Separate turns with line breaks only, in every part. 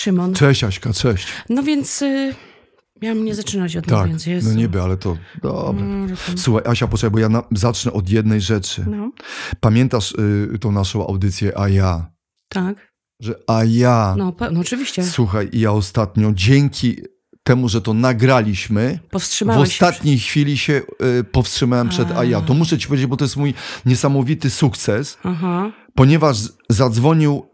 Szymon.
Cześć Aśka, cześć.
No więc y, miałam nie zaczynać od
Tak,
więc Jezu.
no niby, ale to dobra.
Tam-
Słuchaj, Asia, poczekaj, bo ja na, zacznę od jednej rzeczy.
No,
Pamiętasz y, tą naszą audycję A ja?
tak.
Że A ja.
No, no oczywiście.
Słuchaj, i ja ostatnio dzięki temu, że to nagraliśmy, w
Powstrzymałeś się.
ostatniej chwili się y, powstrzymałem przed A ja. To muszę ci powiedzieć, bo to jest mój niesamowity sukces,
Aha.
ponieważ zadzwonił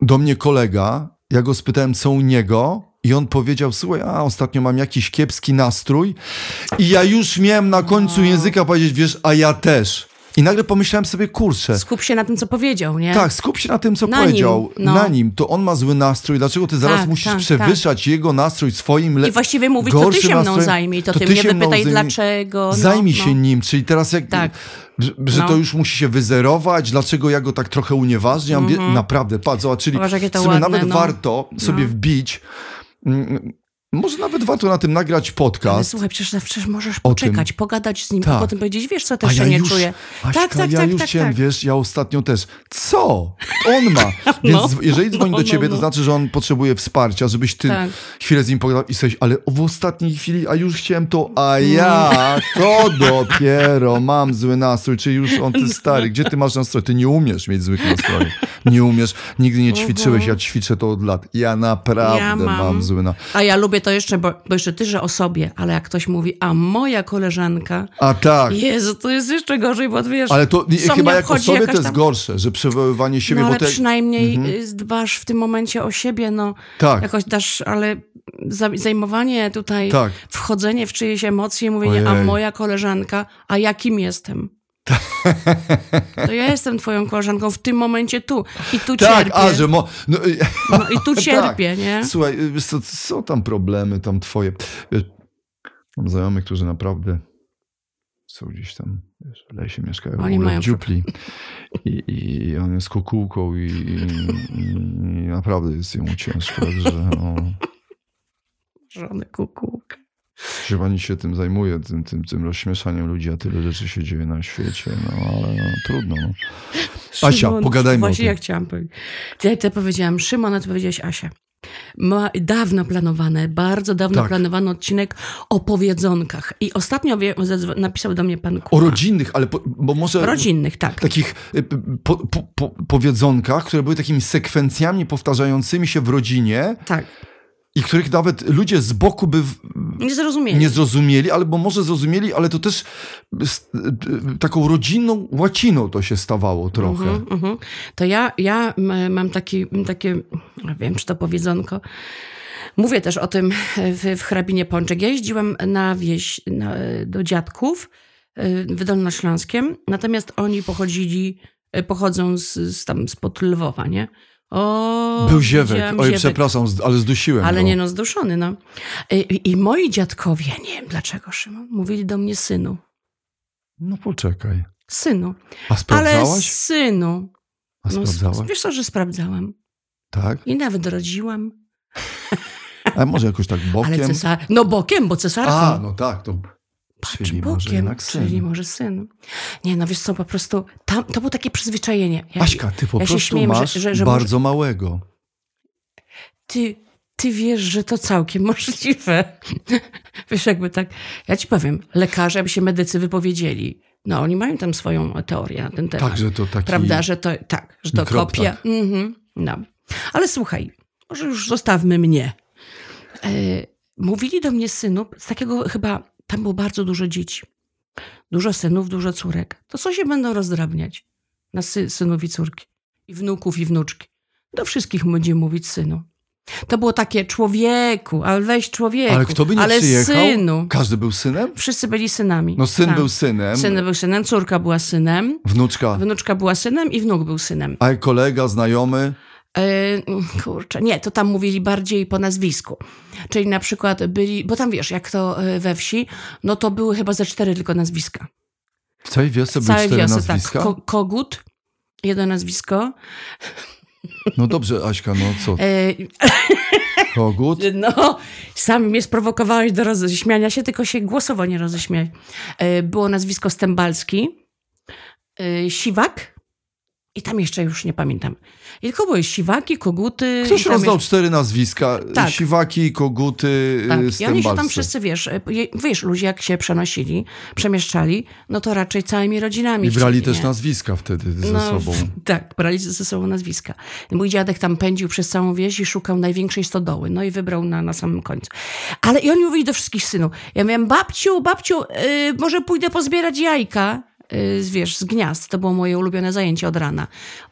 do mnie kolega, ja go spytałem, co u niego, i on powiedział, słuchaj, a ostatnio mam jakiś kiepski nastrój, i ja już miałem na końcu
No.
języka powiedzieć, wiesz, a ja też. I nagle pomyślałem sobie, kurczę,
Skup się na tym, co powiedział, nie?
tak, skup się na tym, co
Na
powiedział.
nim, no.
Na nim, to on ma zły nastrój, dlaczego ty zaraz
Tak,
musisz
tak,
przewyższać jego nastrój swoim le-
I właściwie mówić, to ty się mną
nastrojem?
zajmij, to,
To
ty,
ty
mnie wypytaj
zajmij.
dlaczego. No,
Zajmij
no.
się nim, czyli teraz jak.
Tak.
Że,
No.
to już musi się wyzerować, dlaczego ja go tak trochę unieważniam. Wie- Naprawdę, patrz, zobacz, czyli
ładne,
nawet
no.
warto sobie
No.
wbić. Mm, Może nawet warto na tym nagrać
Ale
podcast.
słuchaj, przecież, przecież możesz poczekać, pogadać z nim,
Tak.
a potem powiedzieć, wiesz co,
A
też się
ja
nie
już,
czuję.
Aśka,
tak, tak,
ja
tak,
już
tak,
chciałem,
tak.
wiesz, ja ostatnio też. Co? On ma. Więc
No.
jeżeli dzwoni
No,
do
no,
ciebie, to
no.
znaczy, że on potrzebuje wsparcia, żebyś ty
Tak.
chwilę z nim pogadał i coś, ale w ostatniej chwili, a już chciałem to, a ja to dopiero mam zły nastrój, czy już on, ty stary, gdzie ty masz nastrój? Ty nie umiesz mieć złych nastrojów. Nie umiesz, nigdy nie ćwiczyłeś, ja ćwiczę to od lat. Ja naprawdę
Ja
mam.
mam.
zły nastrój.
A ja lubię to jeszcze, bo, bo jeszcze ty, że o sobie, ale jak ktoś mówi, a moja koleżanka,
A tak.
Jezu, to jest jeszcze gorzej, bo wiesz,
Ale to nie- chyba jak o sobie to jest
tam-
gorsze, że przywoływanie siebie,
no, ale
te...
przynajmniej y, dbasz w tym momencie o siebie, no.
Tak.
Jakoś dasz, ale za- zajmowanie tutaj,
Tak.
wchodzenie w czyjeś emocje, mówienie, a
Ojej.
moja koleżanka, a jakim jestem? To ja jestem twoją koleżanką w tym momencie tu. I tu
Tak,
cierpię.
a, że mo... No, y,
No i tu
tak.
cierpię, nie?
Słuchaj, y, co, są tam problemy, tam twoje. Wiesz, mam znajomych, którzy naprawdę są gdzieś tam wiesz, w lesie, mieszkają
Oni
w w dziupli. I, I on jest kukułką i, i, i naprawdę jest jemu ciężko, także no,
Żony kukułka.
Się pani się tym zajmuje, tym, tym, tym rozśmieszaniem ludzi, a tyle rzeczy się dzieje na świecie, no ale no, trudno. No. Asia,
Szymon,
pogadajmy o
Właśnie
tym.
ja chciałam powiedzieć. Ja ty powiedziałam Szymon, a ty powiedziałeś Asia. Ma dawno planowane, bardzo dawno
Tak.
planowany odcinek o powiedzonkach. I ostatnio wie, napisał do mnie pan
O
Kuba.
rodzinnych, ale po, bo może...
Rodzinnych, tak.
takich y, po, po, powiedzonkach, które były takimi sekwencjami powtarzającymi się w rodzinie
Tak.
I których nawet ludzie z boku by w,
Nie zrozumieli.
nie zrozumieli, albo może zrozumieli, ale to też taką rodzinną łaciną to się stawało trochę.
Mhm, mhm. To ja, ja mam taki, takie, nie wiem czy to powiedzonko, mówię też o tym w, w hrabinie Pączek. Ja jeździłam na wieś na, do dziadków y, w Dolnośląskiem, natomiast oni pochodzili, pochodzą z, z tam spod Lwowa, nie? O,
Był ziewek, oj
ziewek.
przepraszam, ale zdusiłem
Ale
go.
nie no, zduszony, no. I, I moi dziadkowie, nie wiem dlaczego, Szymon, mówili do mnie synu.
No poczekaj.
Synu.
A
Ale
sprawdzałaś?
synu.
A
No,
sprawdzałaś?
wiesz co, że sprawdzałam.
Tak?
I nawet rodziłam.
A może jakoś tak bokiem?
Ale cesar... No bokiem, bo cesarką.
A, no tak, to...
Patrz,
czyli może
bokiem,
jednak syn.
czyli może syn. Nie, no wiesz co, po prostu tam, to było takie przyzwyczajenie. Ja,
Aśka, ty po
ja
prostu
śmieję, że-
masz
że- że
bardzo małego.
ty, ty wiesz, że to całkiem możliwe. wiesz, jakby tak, ja ci powiem, lekarze, aby się medycy wypowiedzieli. No, oni mają tam swoją teorię na ten temat.
Tak, że to taki...
Prawda, że to tak, że to
Mikroptak.
kopia. Mhm, no. Ale słuchaj, może już zostawmy mnie. E, mówili do mnie synu, z takiego chyba, tam było bardzo dużo dzieci. Dużo synów, dużo córek. To co się będą rozdrabniać na sy, synów i córki? I wnuków, i wnuczki. Do wszystkich będzie mówić synu. To było takie człowieku, ale weź człowieku.
Ale kto by nie
ale
przyjechał?
synu.
Każdy był synem?
Wszyscy byli synami.
No syn
Tak.
był synem,
Syn był synem, córka była synem.
wnuczka.
Wnuczka była synem i wnuk był synem.
A kolega, znajomy?
E, kurczę, nie, to tam mówili bardziej po nazwisku. Czyli na przykład byli, bo tam wiesz, jak to e, we wsi, no to były chyba ze cztery tylko nazwiska.
W całej wiosce były cztery
wiosce, tak.
nazwiska?
Ko- kogut, jedno nazwisko.
No dobrze, Aśka, no co?
E,
Kogut?
no, sam mnie sprowokowałeś do roześmiania się, tylko się głosowo nie roześmiać. E, było nazwisko Stębalski, e, Siwak I tam jeszcze już nie pamiętam. I tylko były siwaki, koguty.
Ktoś rozdał
jeszcze-
cztery nazwiska.
Tak.
Siwaki, koguty,
Tak,
tak.
i oni się tam wszyscy, wiesz, je- wiesz, ludzie jak się przenosili, przemieszczali, no to raczej całymi rodzinami
I brali
chcieli,
też
nie?
nazwiska wtedy ze
No,
sobą.
Tak, brali ze sobą nazwiska. Mój dziadek tam pędził przez całą wieś i szukał największej stodoły. No i wybrał na, na samym końcu. Ale i oni mówili do wszystkich synów. Ja mówię, babciu, babciu, yy, może pójdę pozbierać jajka. Yy, z- wiesz, z gniazd. To było moje ulubione zajęcie od rana.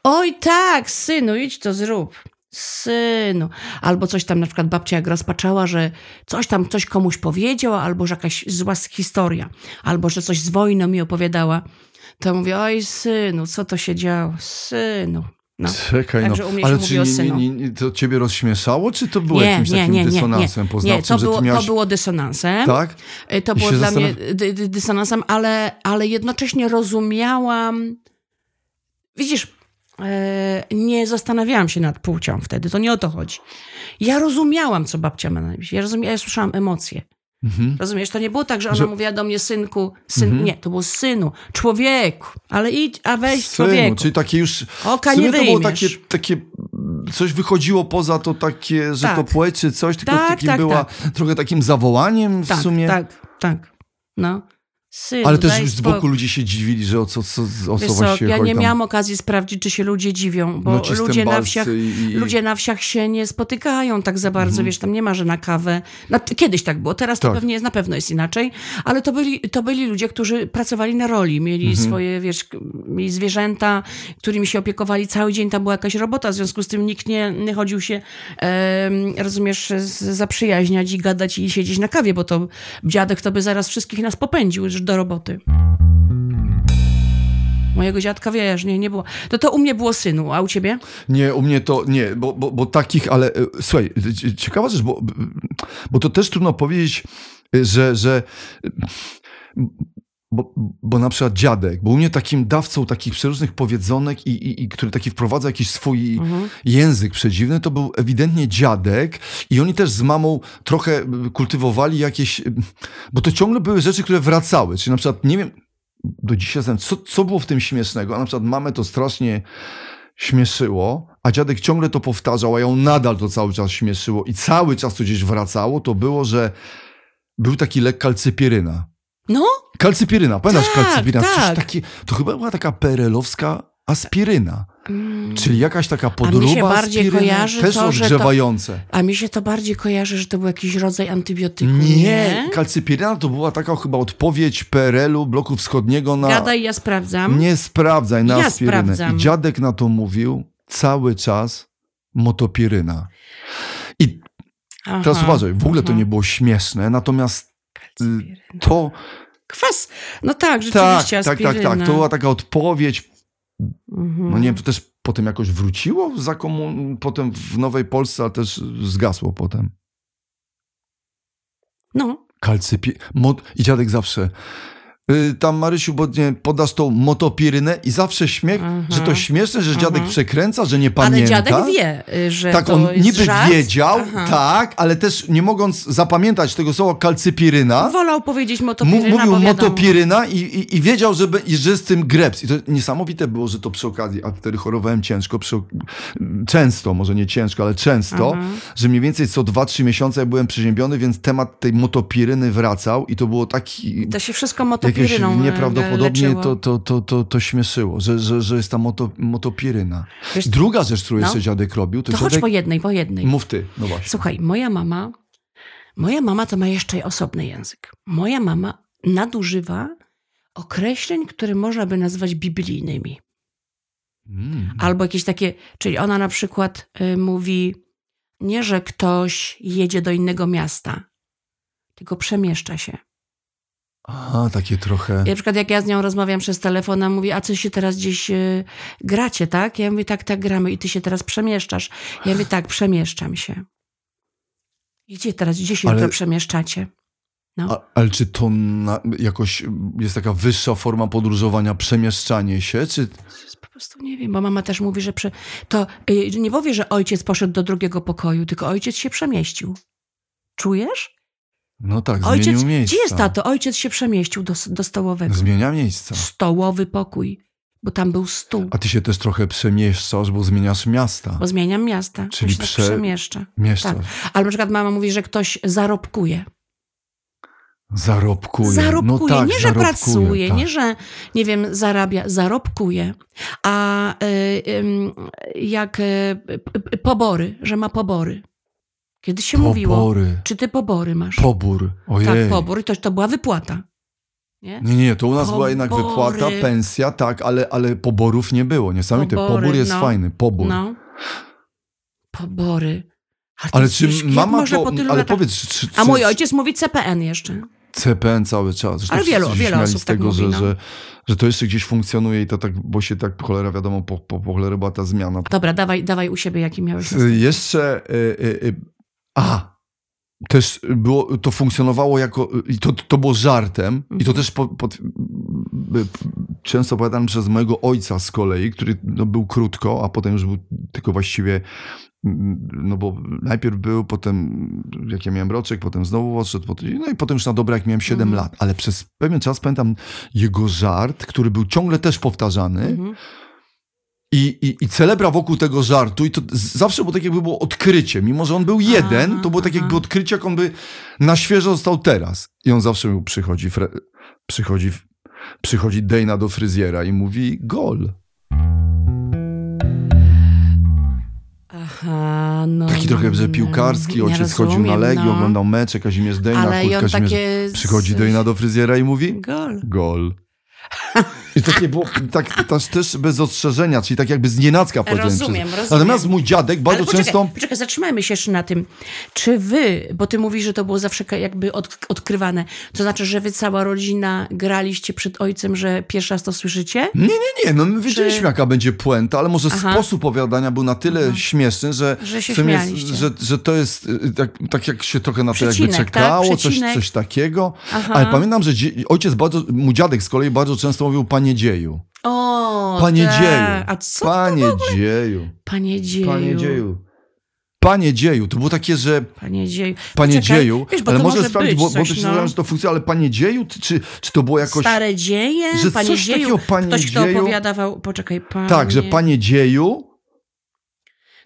Oj tak, synu, idź to zrób. Synu. Albo coś tam, na przykład babcia jak rozpaczała, że coś tam ktoś komuś powiedział, albo że jakaś zła historia, albo że coś z wojną mi opowiadała. To mówię, oj synu, co to się działo? Synu. No.
Czekaj,
Także
no. Ale czy nie, nie, nie, to ciebie rozśmieszało, czy to było
Nie,
jakimś
nie,
takim
nie, nie,
dysonansem
nie.
poznawczym,
Nie, to było,
miałeś...
to było dysonansem.
Tak?
Y, To
I
było dla mnie dy, dy, dysonansem, ale, ale jednocześnie rozumiałam. Widzisz, e, nie zastanawiałam się nad płcią wtedy, to nie o to chodzi. Ja rozumiałam, co babcia ma na myśli. Ja, ja słyszałam emocje.
Mhm.
Rozumiesz, to nie było tak, że ona
Że-
mówiła do mnie synku, syn,
Mhm.
nie, to było synu, człowieku, ale idź, a weź
Synu,
człowieku.
czyli takie już...
Oka
w sumie
nie
to było takie, takie... Coś wychodziło poza to takie, że
Tak.
to płeć czy coś, tylko
Tak,
takim
tak,
była trochę takim zawołaniem w
tak,
sumie.
tak, tak. No. Synu,
Ale też z boku ludzie się dziwili, że o co, co, o co właściwie
ja
chodzi
nie
tam.
miałam okazji sprawdzić, czy się ludzie dziwią, bo
No
ludzie, na wsiach,
i-
ludzie na wsiach się nie spotykają tak za bardzo, wiesz, tam nie ma, że na kawę. T- kiedyś tak było, teraz to.
Tak.
pewnie jest, na pewno jest inaczej, ale to byli, to byli ludzie, którzy pracowali na roli, mieli
Mhm.
swoje, wiesz, mieli zwierzęta, którymi się opiekowali cały dzień, tam była jakaś robota, w związku z tym nikt nie, nie chodził się, em, rozumiesz, zaprzyjaźniać i gadać i siedzieć na kawie, bo to dziadek to by zaraz wszystkich nas popędził już do roboty. Mojego dziadka, wiesz, nie, nie było. To to u mnie było synu, a u ciebie?
Nie, u mnie to nie, bo, bo, bo takich, ale e, słuchaj, ciekawa rzecz, bo, bo to też trudno powiedzieć, e, że, że bo, bo na przykład dziadek, bo u mnie takim dawcą takich przeróżnych powiedzonek, i, i, i który taki wprowadza jakiś swój
Mhm.
język przedziwny, to był ewidentnie dziadek i oni też z mamą trochę kultywowali jakieś, bo to ciągle były rzeczy, które wracały, czyli na przykład, nie wiem, do dzisiaj zastanawiam, co, co było w tym śmiesznego, a na przykład mamę to strasznie śmieszyło, a dziadek ciągle to powtarzał, a ją nadal to cały czas śmieszyło i cały czas to gdzieś wracało, to było, że był taki lek kalcypieryna.
No,
Kalcypieryna, pamiętasz
Tak,
kalcypieryna? Przecież
tak.
taki, to chyba była taka perelowska aspiryna, czyli jakaś taka
Mm. mi się
podróba
bardziej kojarzy
też
to, że to-
odgrzewające.
a mi się to bardziej kojarzy, że to był jakiś rodzaj antybiotyku.
Nie,
Nie?
kalcypieryna to była taka chyba odpowiedź PRL-u, bloku wschodniego na...
Gadaj, ja sprawdzam.
Nie sprawdzaj na
Ja
aspirynę.
sprawdzam.
I dziadek na to mówił cały czas motopiryna. I
Aha,
teraz uważaj, w ogóle to
aha.
nie było śmieszne, natomiast to...
Kwas. No tak,
Tak,
rzeczywiście,
tak, tak,
aspiryna.
tak. To była taka odpowiedź.
Mhm.
No nie wiem, to też potem jakoś wróciło za komun... potem w Nowej Polsce, ale też zgasło potem.
No,
Kalcypie... Mo... I dziadek zawsze... y, Tam Marysiu, bo nie, podasz tą motopirynę i zawsze śmiech,
Aha.
że to śmieszne, że dziadek
Aha.
przekręca, że nie
ale
pamięta.
dziadek wie, że
Tak,
to
on
jest
niby
żart.
wiedział,
Aha.
tak, ale też nie mogąc zapamiętać tego słowa kalcypiryna,
Wolał powiedzieć motopiryna,
mówił motopiryna i, i, i wiedział, że, i że z tym greps. I to niesamowite było, że to przy okazji, a wtedy chorowałem ciężko, przy, często, może nie ciężko, ale często,
Aha.
że mniej więcej co 2-3 miesiące ja byłem przeziębiony, więc temat tej motopiryny wracał i to było taki...
To się wszystko
Jakieś
e,
nieprawdopodobnie to, to, to, to, to śmieszyło, że, że, że jest ta moto, motopiryna.
Wiesz,
Druga rzecz, którą
No.
jeszcze dziadek robił, to,
To chodź
dziadek...
po jednej, po jednej.
Mów ty, no właśnie.
Słuchaj, moja mama, moja mama to ma jeszcze osobny język. Moja mama nadużywa określeń, które można by nazwać biblijnymi.
Mm.
Albo jakieś takie, czyli ona na przykład y, mówi nie, że ktoś jedzie do innego miasta, tylko przemieszcza się.
Aha, takie trochę.
I na przykład jak ja z nią rozmawiam przez telefon, ona mówi, a co się teraz gdzieś y, gracie, tak? Ja mówię, tak, tak, gramy i ty się teraz przemieszczasz. Ja mówię, tak, przemieszczam się. I Gdzie teraz, gdzie się
Ale-
jutro przemieszczacie? No.
A, ale czy to na, jakoś jest taka wyższa forma podróżowania, przemieszczanie się, czy...
Po prostu nie wiem, bo mama też mówi, że to y, nie powie, że ojciec poszedł do drugiego pokoju, tylko ojciec się przemieścił. Czujesz?
No tak,
Ojciec,
zmienił miejsca.
gdzie jest tato? Ojciec się przemieścił do, do stołowego.
Zmienia miejsca.
Stołowy pokój. bo tam był stół.
A ty się też trochę przemieszczasz, bo zmieniasz miasta.
Bo zmieniam miasta,
Czyli prze-
tak przemieszcza.
Mieszczasz.
Tak. Ale na przykład mama mówi, że ktoś zarobkuje.
Zarobkuje.
Zarobkuje,
no tak,
nie, że
zarobkuje,
pracuje,
tak.
nie, że, nie wiem, zarabia, zarobkuje. A y, ym, jak y, pobory, że ma pobory. Kiedyś się mówiło,
Pobory.
czy ty pobory masz?
Pobór. Ojej.
tak, pobór to, to była wypłata. Nie?
Nie, nie, to u nas była jednak
Pobory.
wypłata, pensja, tak, ale, ale poborów nie było. Niesamowite.
Pobory,
Pobór jest
no.
fajny. Pobór.
No. Pobory. Ale,
Ale czy mama
po tylu
Ale
latach-
powiedz, czy, czy,
A mój ojciec mówi CPN jeszcze.
CPN cały czas. Zresztą
Ale wielu-
śmiali
osób
z
tak
tego,
mówi,
że,
no.
że, że to jeszcze gdzieś funkcjonuje i to tak, bo się tak cholera wiadomo, po, po, po cholerę była ta zmiana.
Dobra, dawaj, dawaj u siebie, jaki miałeś.
Y, Jeszcze. Y, y, y, a! Też było, to funkcjonowało jako. I to, to było żartem. I to
Mhm.
też po, y, często opowiadane przez mojego ojca z kolei, który no, był krótko, a potem już był tylko właściwie. mm, No bo najpierw był, potem jak ja miałem roczek, potem znowu odszedł, potem, no i potem już na dobre jak miałem 7
Mhm.
lat. Ale przez pewien czas pamiętam jego żart, który był ciągle też powtarzany.
Mhm.
I, i, I celebra wokół tego żartu, i to zawsze było tak jakby było odkrycie. Mimo, że on był jeden,
Aha,
to było tak
aha.
jakby odkrycie, jak on by na świeżo został teraz. I on zawsze mu przychodzi, fre, przychodzi, przychodzi Dejna do fryzjera i mówi gol.
Aha, no.
Taki trochę, że piłkarski,
nie
ojciec chodził na
rozumiem,
Legię,
no.
oglądał mecze, Kazimierz Dejna,
Ale
Kazimierz...
takie...
Przychodzi Dejna do fryzjera i mówi
Gol.
gol. I takie było tak, też, też bez ostrzeżenia, czyli tak jakby z nienacka powiedziałem.
Rozumiem,
przez-
rozumiem.
Natomiast mój dziadek bardzo
poczekaj,
często...
Poczekaj, zatrzymajmy się jeszcze na tym. Czy wy, bo ty mówisz, że to było zawsze jakby od, odkrywane, to znaczy, że wy cała rodzina graliście przed ojcem, że pierwszy raz to słyszycie?
Nie, nie, nie, no my wiedzieliśmy jaka będzie puenta, ale może
Aha.
sposób opowiadania był na tyle śmieszny, że,
Że się śmialiście.
że, że to jest y, tak, tak jak się trochę na to jakby
tak?
czekało, coś,
Przecinek.
coś takiego.
Aha.
Ale pamiętam, że ojciec bardzo, mój dziadek z kolei bardzo często mówił panie dzieju.
O,
Panie
tak.
dzieju.
A co?
Panie dzieju.
Panie dzieju.
Panie dzieju. Panie dzieju. To było takie, że
Panie dzieju.
panie
Poczekaj,
dzieju,
Wiesz,
ale może sprawdzić, bo, bo też
no.
że to funkcjonuje, ale panie dzieju, czy, czy to było jakoś...
Stare dzieje?
że
panie
coś
dzieju.
takiego panie
Ktoś, kto
dzieju-
opowiadawał, poczekaj, panie...
Tak, że panie dzieju,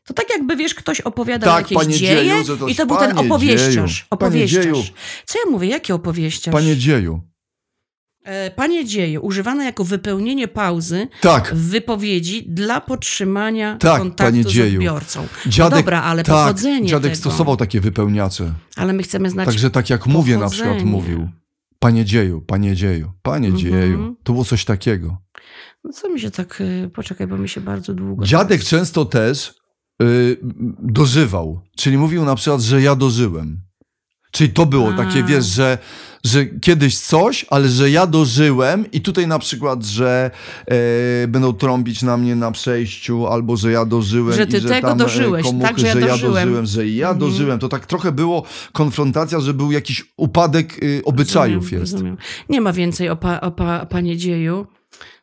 To tak jakby, wiesz, ktoś opowiadał
Tak,
jakieś dzieje
dzieju, to
i to był ten opowieściarz.
dzieju.
Opowieściarz.
Dzieju.
Co ja mówię? Jaki opowieściarz?
panie dzieju.
E, Panie dzieju, używane jako wypełnienie pauzy
Tak,
w wypowiedzi dla podtrzymania
Tak,
kontaktu
panie
z
dzieju.
odbiorcą.
dziadek,
no dobra, ale
tak,
pochodzenie
dziadek
tego.
stosował takie wypełniacze.
Ale my chcemy znać...
Także tak jak mówię na przykład
pochodzenie.
mówił. Panie dzieju, panie dzieju, panie
Mhm.
dzieju. To było coś takiego.
No co mi się tak... y, Poczekaj, bo mi się bardzo długo...
Dziadek często też y, dożywał. Czyli mówił na przykład, że ja dożyłem. Czyli to było
A.
takie, wiesz, że, że kiedyś coś, ale że ja dożyłem i tutaj na przykład, że e, będą trąbić na mnie na przejściu, albo że ja dożyłem.
Że
i
ty
że
tego
tam, e,
dożyłeś,
komuchy,
tak, że ja
że ja
dożyłem.
dożyłem, że ja
Mhm.
dożyłem. To tak trochę było konfrontacja, że był jakiś upadek y, obyczajów
Rozumiem,
jest.
Rozumiem. Nie ma więcej o, pa, o pa, panie dzieju.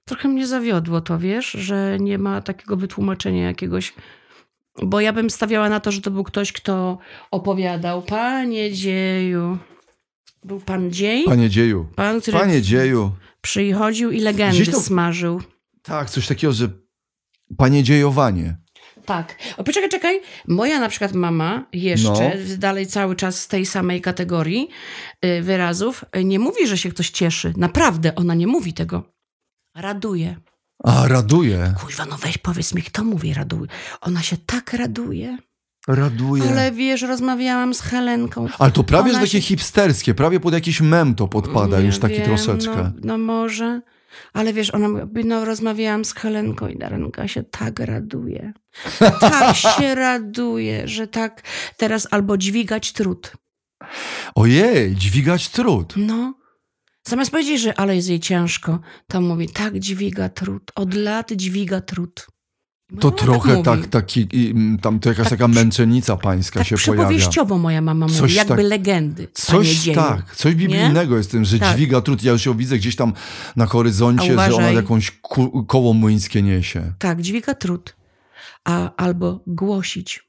Trochę mnie zawiodło to, wiesz, że nie ma takiego wytłumaczenia jakiegoś. Bo ja bym stawiała na to, że to był ktoś, kto opowiadał. Panie dzieju. Był pan dziej?
Panie dzieju,
Pan, który
panie dzieju.
przychodził i legendy
to-
smażył.
Tak, coś takiego, że panie dziejowanie.
Tak. O, poczekaj, czekaj. Moja na przykład mama jeszcze, dalej cały czas z tej samej kategorii y, wyrazów, y, nie mówi, że się ktoś cieszy. Naprawdę, ona nie mówi tego. Raduje.
A, raduje.
Kuźwa, no weź powiedz mi, kto mówi raduje? Ona się tak raduje.
Raduje.
Ale wiesz, rozmawiałam z Helenką.
Ale to prawie że
Ona
takie
się-
hipsterskie, prawie pod jakiś mem to podpada
Nie
już taki
wiem,
troszeczkę.
No, no może. Ale wiesz, ona mówi, no rozmawiałam z Helenką i Darenka się tak raduje. Tak się raduje, że tak teraz albo dźwigać trud.
Ojej, dźwigać trud.
No. Zamiast powiedzieć, że ale jest jej ciężko, to mówi, tak dźwiga trud. Od lat dźwiga trud. Moja
To
mama
trochę
mówi.
tak, taki, mm, tam to jakaś
Tak
taka męczenica pańska
Tak
się pojawia.
przypowieściowo moja mama mówi,
Coś
jakby
tak-
legendy.
Coś tak, coś biblijnego jest w tym, że
Tak.
dźwiga trud. Ja już ją widzę gdzieś tam na horyzoncie, że ona jakąś ku, koło młyńskie niesie.
Tak, dźwiga trud. A, albo głosić.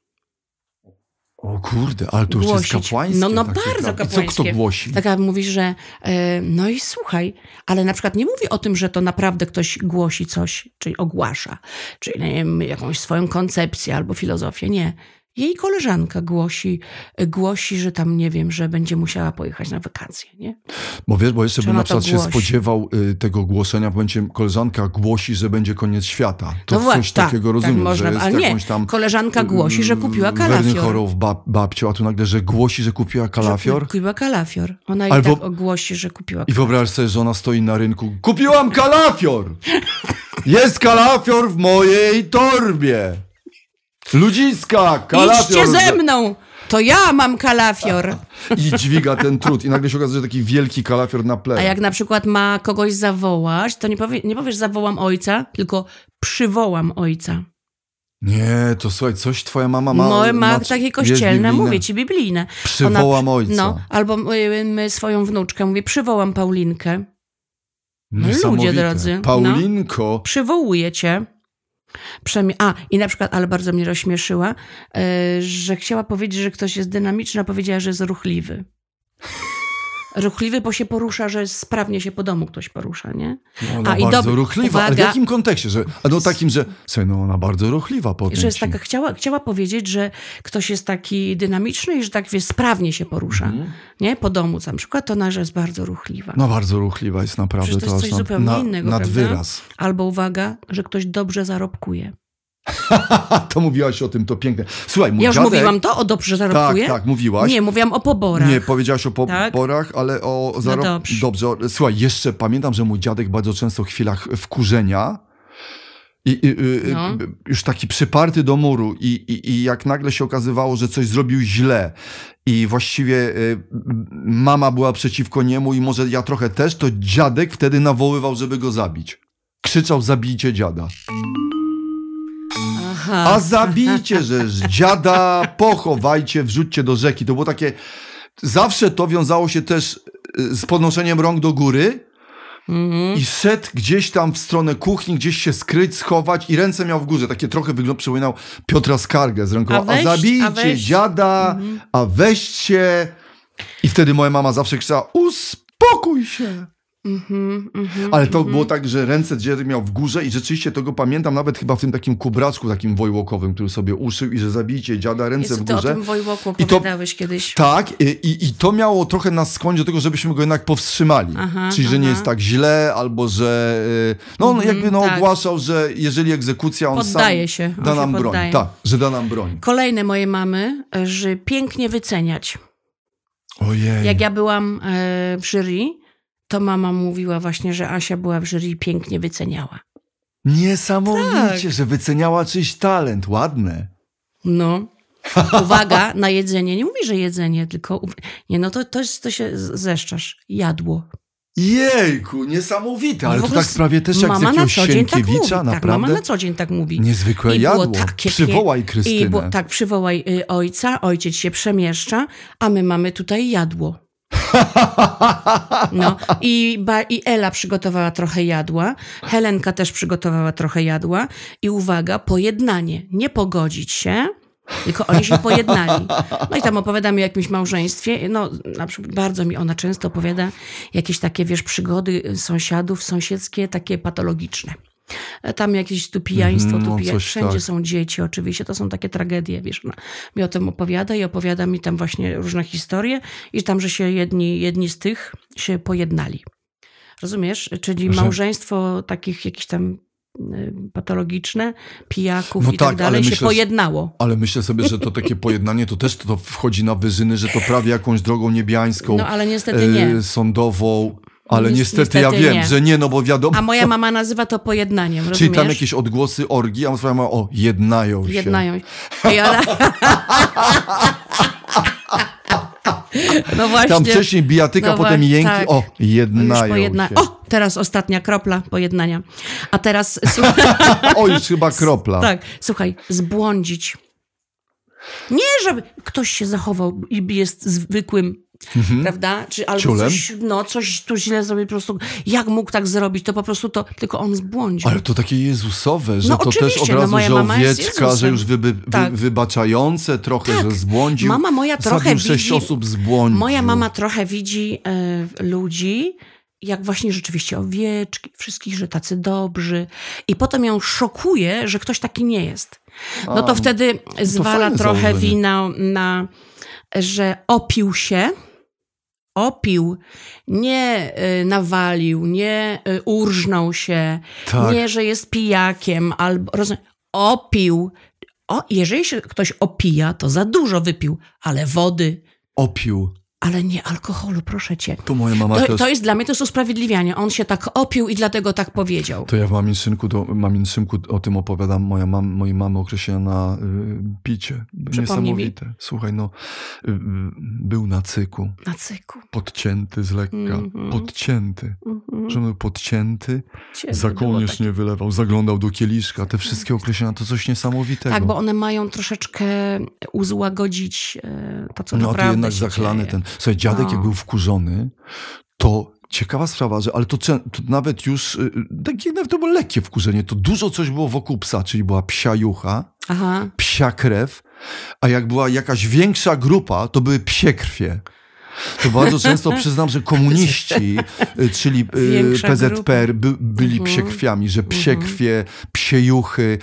O kurde, ale to już jest kapłańskie.
No, no bardzo
prawda? I co kto
kapłańskie.
głosi?
Taka mówi, że e, no i słuchaj, ale na przykład nie mówi o tym, że to naprawdę ktoś głosi coś, czyli ogłasza, czyli nie wiem, jakąś swoją koncepcję albo filozofię. Nie. Jej koleżanka głosi, głosi, że tam, nie wiem, że będzie musiała pojechać na wakacje, nie?
Bo wiesz, bo jeszcze bym na przykład się
głosi?
spodziewał y, tego głoszenia, bo będzie koleżanka głosi, że będzie koniec świata. To
No właśnie,
coś
tak,
takiego
tak
rozumiem,
można,
że jest
ale nie.
tam...
Koleżanka głosi, że kupiła
Werny
kalafior.
chorów bab, babcią, a tu nagle, że głosi, że kupiła
Że
kalafior.
kupiła kalafior. Ona
Albo-
tak ogłosi, że kupiła
I wyobraź sobie, że ona stoi na rynku. Kupiłam kalafior! Jest kalafior w mojej torbie! Ludziska, kalafior!
Idźcie ze mną! To ja mam kalafior.
I dźwiga ten trud. I nagle się okazuje, że taki wielki kalafior na ple.
A jak na przykład ma kogoś zawołać, to nie, powie, nie powiesz zawołam ojca, tylko przywołam ojca.
Nie, to słuchaj, coś twoja mama ma...
Ma, ma takie kościelne, mówię ci, biblijne.
Przywołam ojca.
No, albo my swoją wnuczkę, mówię, przywołam Paulinkę. No ludzie drodzy, no.
Paulinko.
Przywołuję cię. A, i na przykład, ale bardzo mnie rozśmieszyła, y, że chciała powiedzieć, że ktoś jest dynamiczny, a powiedziała, że jest ruchliwy. Ruchliwy, bo się porusza, że sprawnie się po domu ktoś porusza, nie?
No, Ona
A, i
bardzo
dob-
ruchliwa. Ale w
uwaga.
jakim kontekście? Że, a no takim, że słuchaj, no ona bardzo ruchliwa potem
Że jest taka, chciała, chciała powiedzieć, że ktoś jest taki dynamiczny i że tak wie, sprawnie się porusza,
Mhm.
nie? Po domu na przykład, to ona, że jest bardzo ruchliwa.
No bardzo ruchliwa jest naprawdę.
Przecież to jest
aż
coś zupełnie
na,
innego,
Nad
prawda?
wyraz.
Albo uwaga, że ktoś dobrze zarobkuje.
to mówiłaś o tym, to piękne. Słuchaj, mój
Ja już
dziadek...
mówiłam to o dobrze
Tak,
zarobkuje?
tak, mówiłaś.
Nie, mówiłam o poborach.
Nie, powiedziałaś o
Tak?
poborach, ale o zarob...
dobrze.
Dobrze. o- Słuchaj, jeszcze pamiętam, że mój dziadek bardzo często w chwilach wkurzenia i, i, i,
No.
już taki przyparty do muru i, i, i jak nagle się okazywało, że coś zrobił źle i właściwie y, mama była przeciwko niemu i może ja trochę też, to dziadek wtedy nawoływał, żeby go zabić. Krzyczał, zabijcie dziada.
Aha.
A zabijcie, że dziada pochowajcie, wrzućcie do rzeki. To było takie. Zawsze to wiązało się też y, z podnoszeniem rąk do góry
Mhm.
i szedł gdzieś tam w stronę kuchni, gdzieś się skryć, schować i ręce miał w górze. Takie trochę wygląd przypominał Piotra Skargę z ręką.
A
A,
weź-
zabijcie
a weź-
dziada,
Mhm.
a weźcie. I wtedy moja mama zawsze krzyczała, uspokój się.
Mhm, mhm,
Ale to
mhm.
było tak, że ręce dziady miał w górze i rzeczywiście to go pamiętam nawet chyba w tym takim kubraczku takim wojłokowym, który sobie uszył i że zabijcie dziada, ręce
Jezu,
w
ty o
górze.
tym Wojłoku
I to-
opowiadałeś kiedyś.
Tak, i, i, to miało trochę nas skłonić do tego, żebyśmy go jednak powstrzymali.
Aha,
Czyli, że nie
aha.
jest tak źle, albo że. y, No, on
Mhm,
jakby no,
tak.
ogłaszał, że jeżeli egzekucja, on
Poddaje
sam
się, on
da
się
nam broń.
poddaje.
Tak, że da nam broń.
Kolejne moje mamy, e, że pięknie wyceniać.
Ojej.
Jak ja byłam e, w jury, to mama mówiła właśnie, że Asia była w jury i pięknie wyceniała.
Niesamowicie,
Tak.
że wyceniała czyjś talent. Ładne.
No. Uwaga na jedzenie. Nie mówi, że jedzenie, tylko. Nie, no to, to, to się z- zeszczasz. Jadło.
Jejku, niesamowite, ale
No
to tak prawie też jak z
mama na
jakiegoś
co dzień tak mówi.
Sienkiewicza,
Tak,
naprawdę.
mama na co dzień tak mówi.
Niezwykłe
I było
jadło.
takie
Przywołaj Krystynę.
I było, tak, przywołaj y, ojca, ojciec się przemieszcza, a my mamy tutaj jadło. No i, ba, i Ela przygotowała trochę jadła, Helenka też przygotowała trochę jadła i uwaga, pojednanie, nie pogodzić się, tylko oni się pojednali. No i tam opowiadam o jakimś małżeństwie, no na przykład bardzo mi ona często opowiada jakieś takie, wiesz, przygody sąsiadów, sąsiedzkie, takie patologiczne. E, Tam jakieś tu pijaństwo,
Mhm,
tu
no
pija...
coś
wszędzie
tak.
są dzieci oczywiście, to są takie tragedie, wiesz, ona mi o tym opowiada i opowiada mi tam właśnie różne historie i tam, że się jedni, jedni z tych się pojednali. Rozumiesz? Czyli
Że-
małżeństwo takich jakichś tam y, patologiczne, pijaków
No
i
tak,
tak dalej
ale
się
myślę,
pojednało.
Ale myślę sobie, że to takie pojednanie to też to wchodzi na wyżyny, że to prawie jakąś drogą niebiańską,
No ale niestety nie.
e, sądową. Ale
Nies-
niestety, ja
niestety
wiem,
nie.
że nie, no bo wiadomo.
A moja mama nazywa to pojednaniem,
Czyli
rozumiesz?
tam jakieś odgłosy orgii, a swoja mama, o, jednają się.
Jednają. I ona... No właśnie.
Tam wcześniej bijatyka,
No
potem jęki,
tak.
o, jednają
pojedna...
się.
O, teraz ostatnia kropla pojednania. A teraz, słuchaj,
O, już chyba kropla.
tak, słuchaj, zbłądzić. Nie, żeby ktoś się zachował i jest zwykłym prawda? Czy albo
Ciulem?
coś, no, coś tu źle zrobił, po prostu jak mógł tak zrobić, to po prostu to, tylko on zbłądził.
Ale to takie Jezusowe, że
No
to też od
no
razu,
moja
że owieczka, że już wyby, wy,
Tak.
wybaczające trochę,
Tak.
że zbłądził.
Mama moja trochę
Zabił sześć
widzi-
osób zbłądził.
Moja mama trochę widzi e, ludzi, jak właśnie rzeczywiście owieczki, wszystkich, że tacy dobrzy. I potem ją szokuje, że ktoś taki nie jest. No to
A,
wtedy zwala
fajne
trochę wina na, że opił się. Opił, nie y, nawalił, nie y, urżnął się,
Tak.
nie, że jest pijakiem, albo rozumiem, opił. O, jeżeli się ktoś opija, to za dużo wypił, ale wody,
Opił.
Ale nie alkoholu, proszę cię.
To moja mama
To,
też.
to jest dla mnie to jest usprawiedliwianie. On się tak opił i dlatego tak powiedział.
To ja w Mamińszynku, to, Mamińszynku o tym opowiadam. Moja mam, mojej mamy określenia na y, picie.
Przypomnij mi.
Niesamowite. Słuchaj, no, y, y, był na cyku,
Na cyku.
podcięty z lekka,
Mhm.
podcięty.
Mhm.
Że był podcięty,
Cięty
za kołnierz nie wylewał, zaglądał do kieliszka. Te wszystkie określenia to coś niesamowitego.
Tak, bo one mają troszeczkę uzłagodzić e, to, co
No a tu
naprawdę
jednak zachlany
dzieje.
ten. Słuchaj, dziadek jak był wkurzony, to ciekawa sprawa, że ale to, to nawet już, y, takie nawet to było lekkie wkurzenie, to dużo coś było wokół psa, czyli była psia jucha,
Aha.
psia krew, a jak była jakaś większa grupa, to były psie krwie. To bardzo często przyznam, że komuniści, y, czyli y,
Większa
PZPR, by, byli
Mhm.
psie krwiami, że
Mhm.
krwie, psie juchy.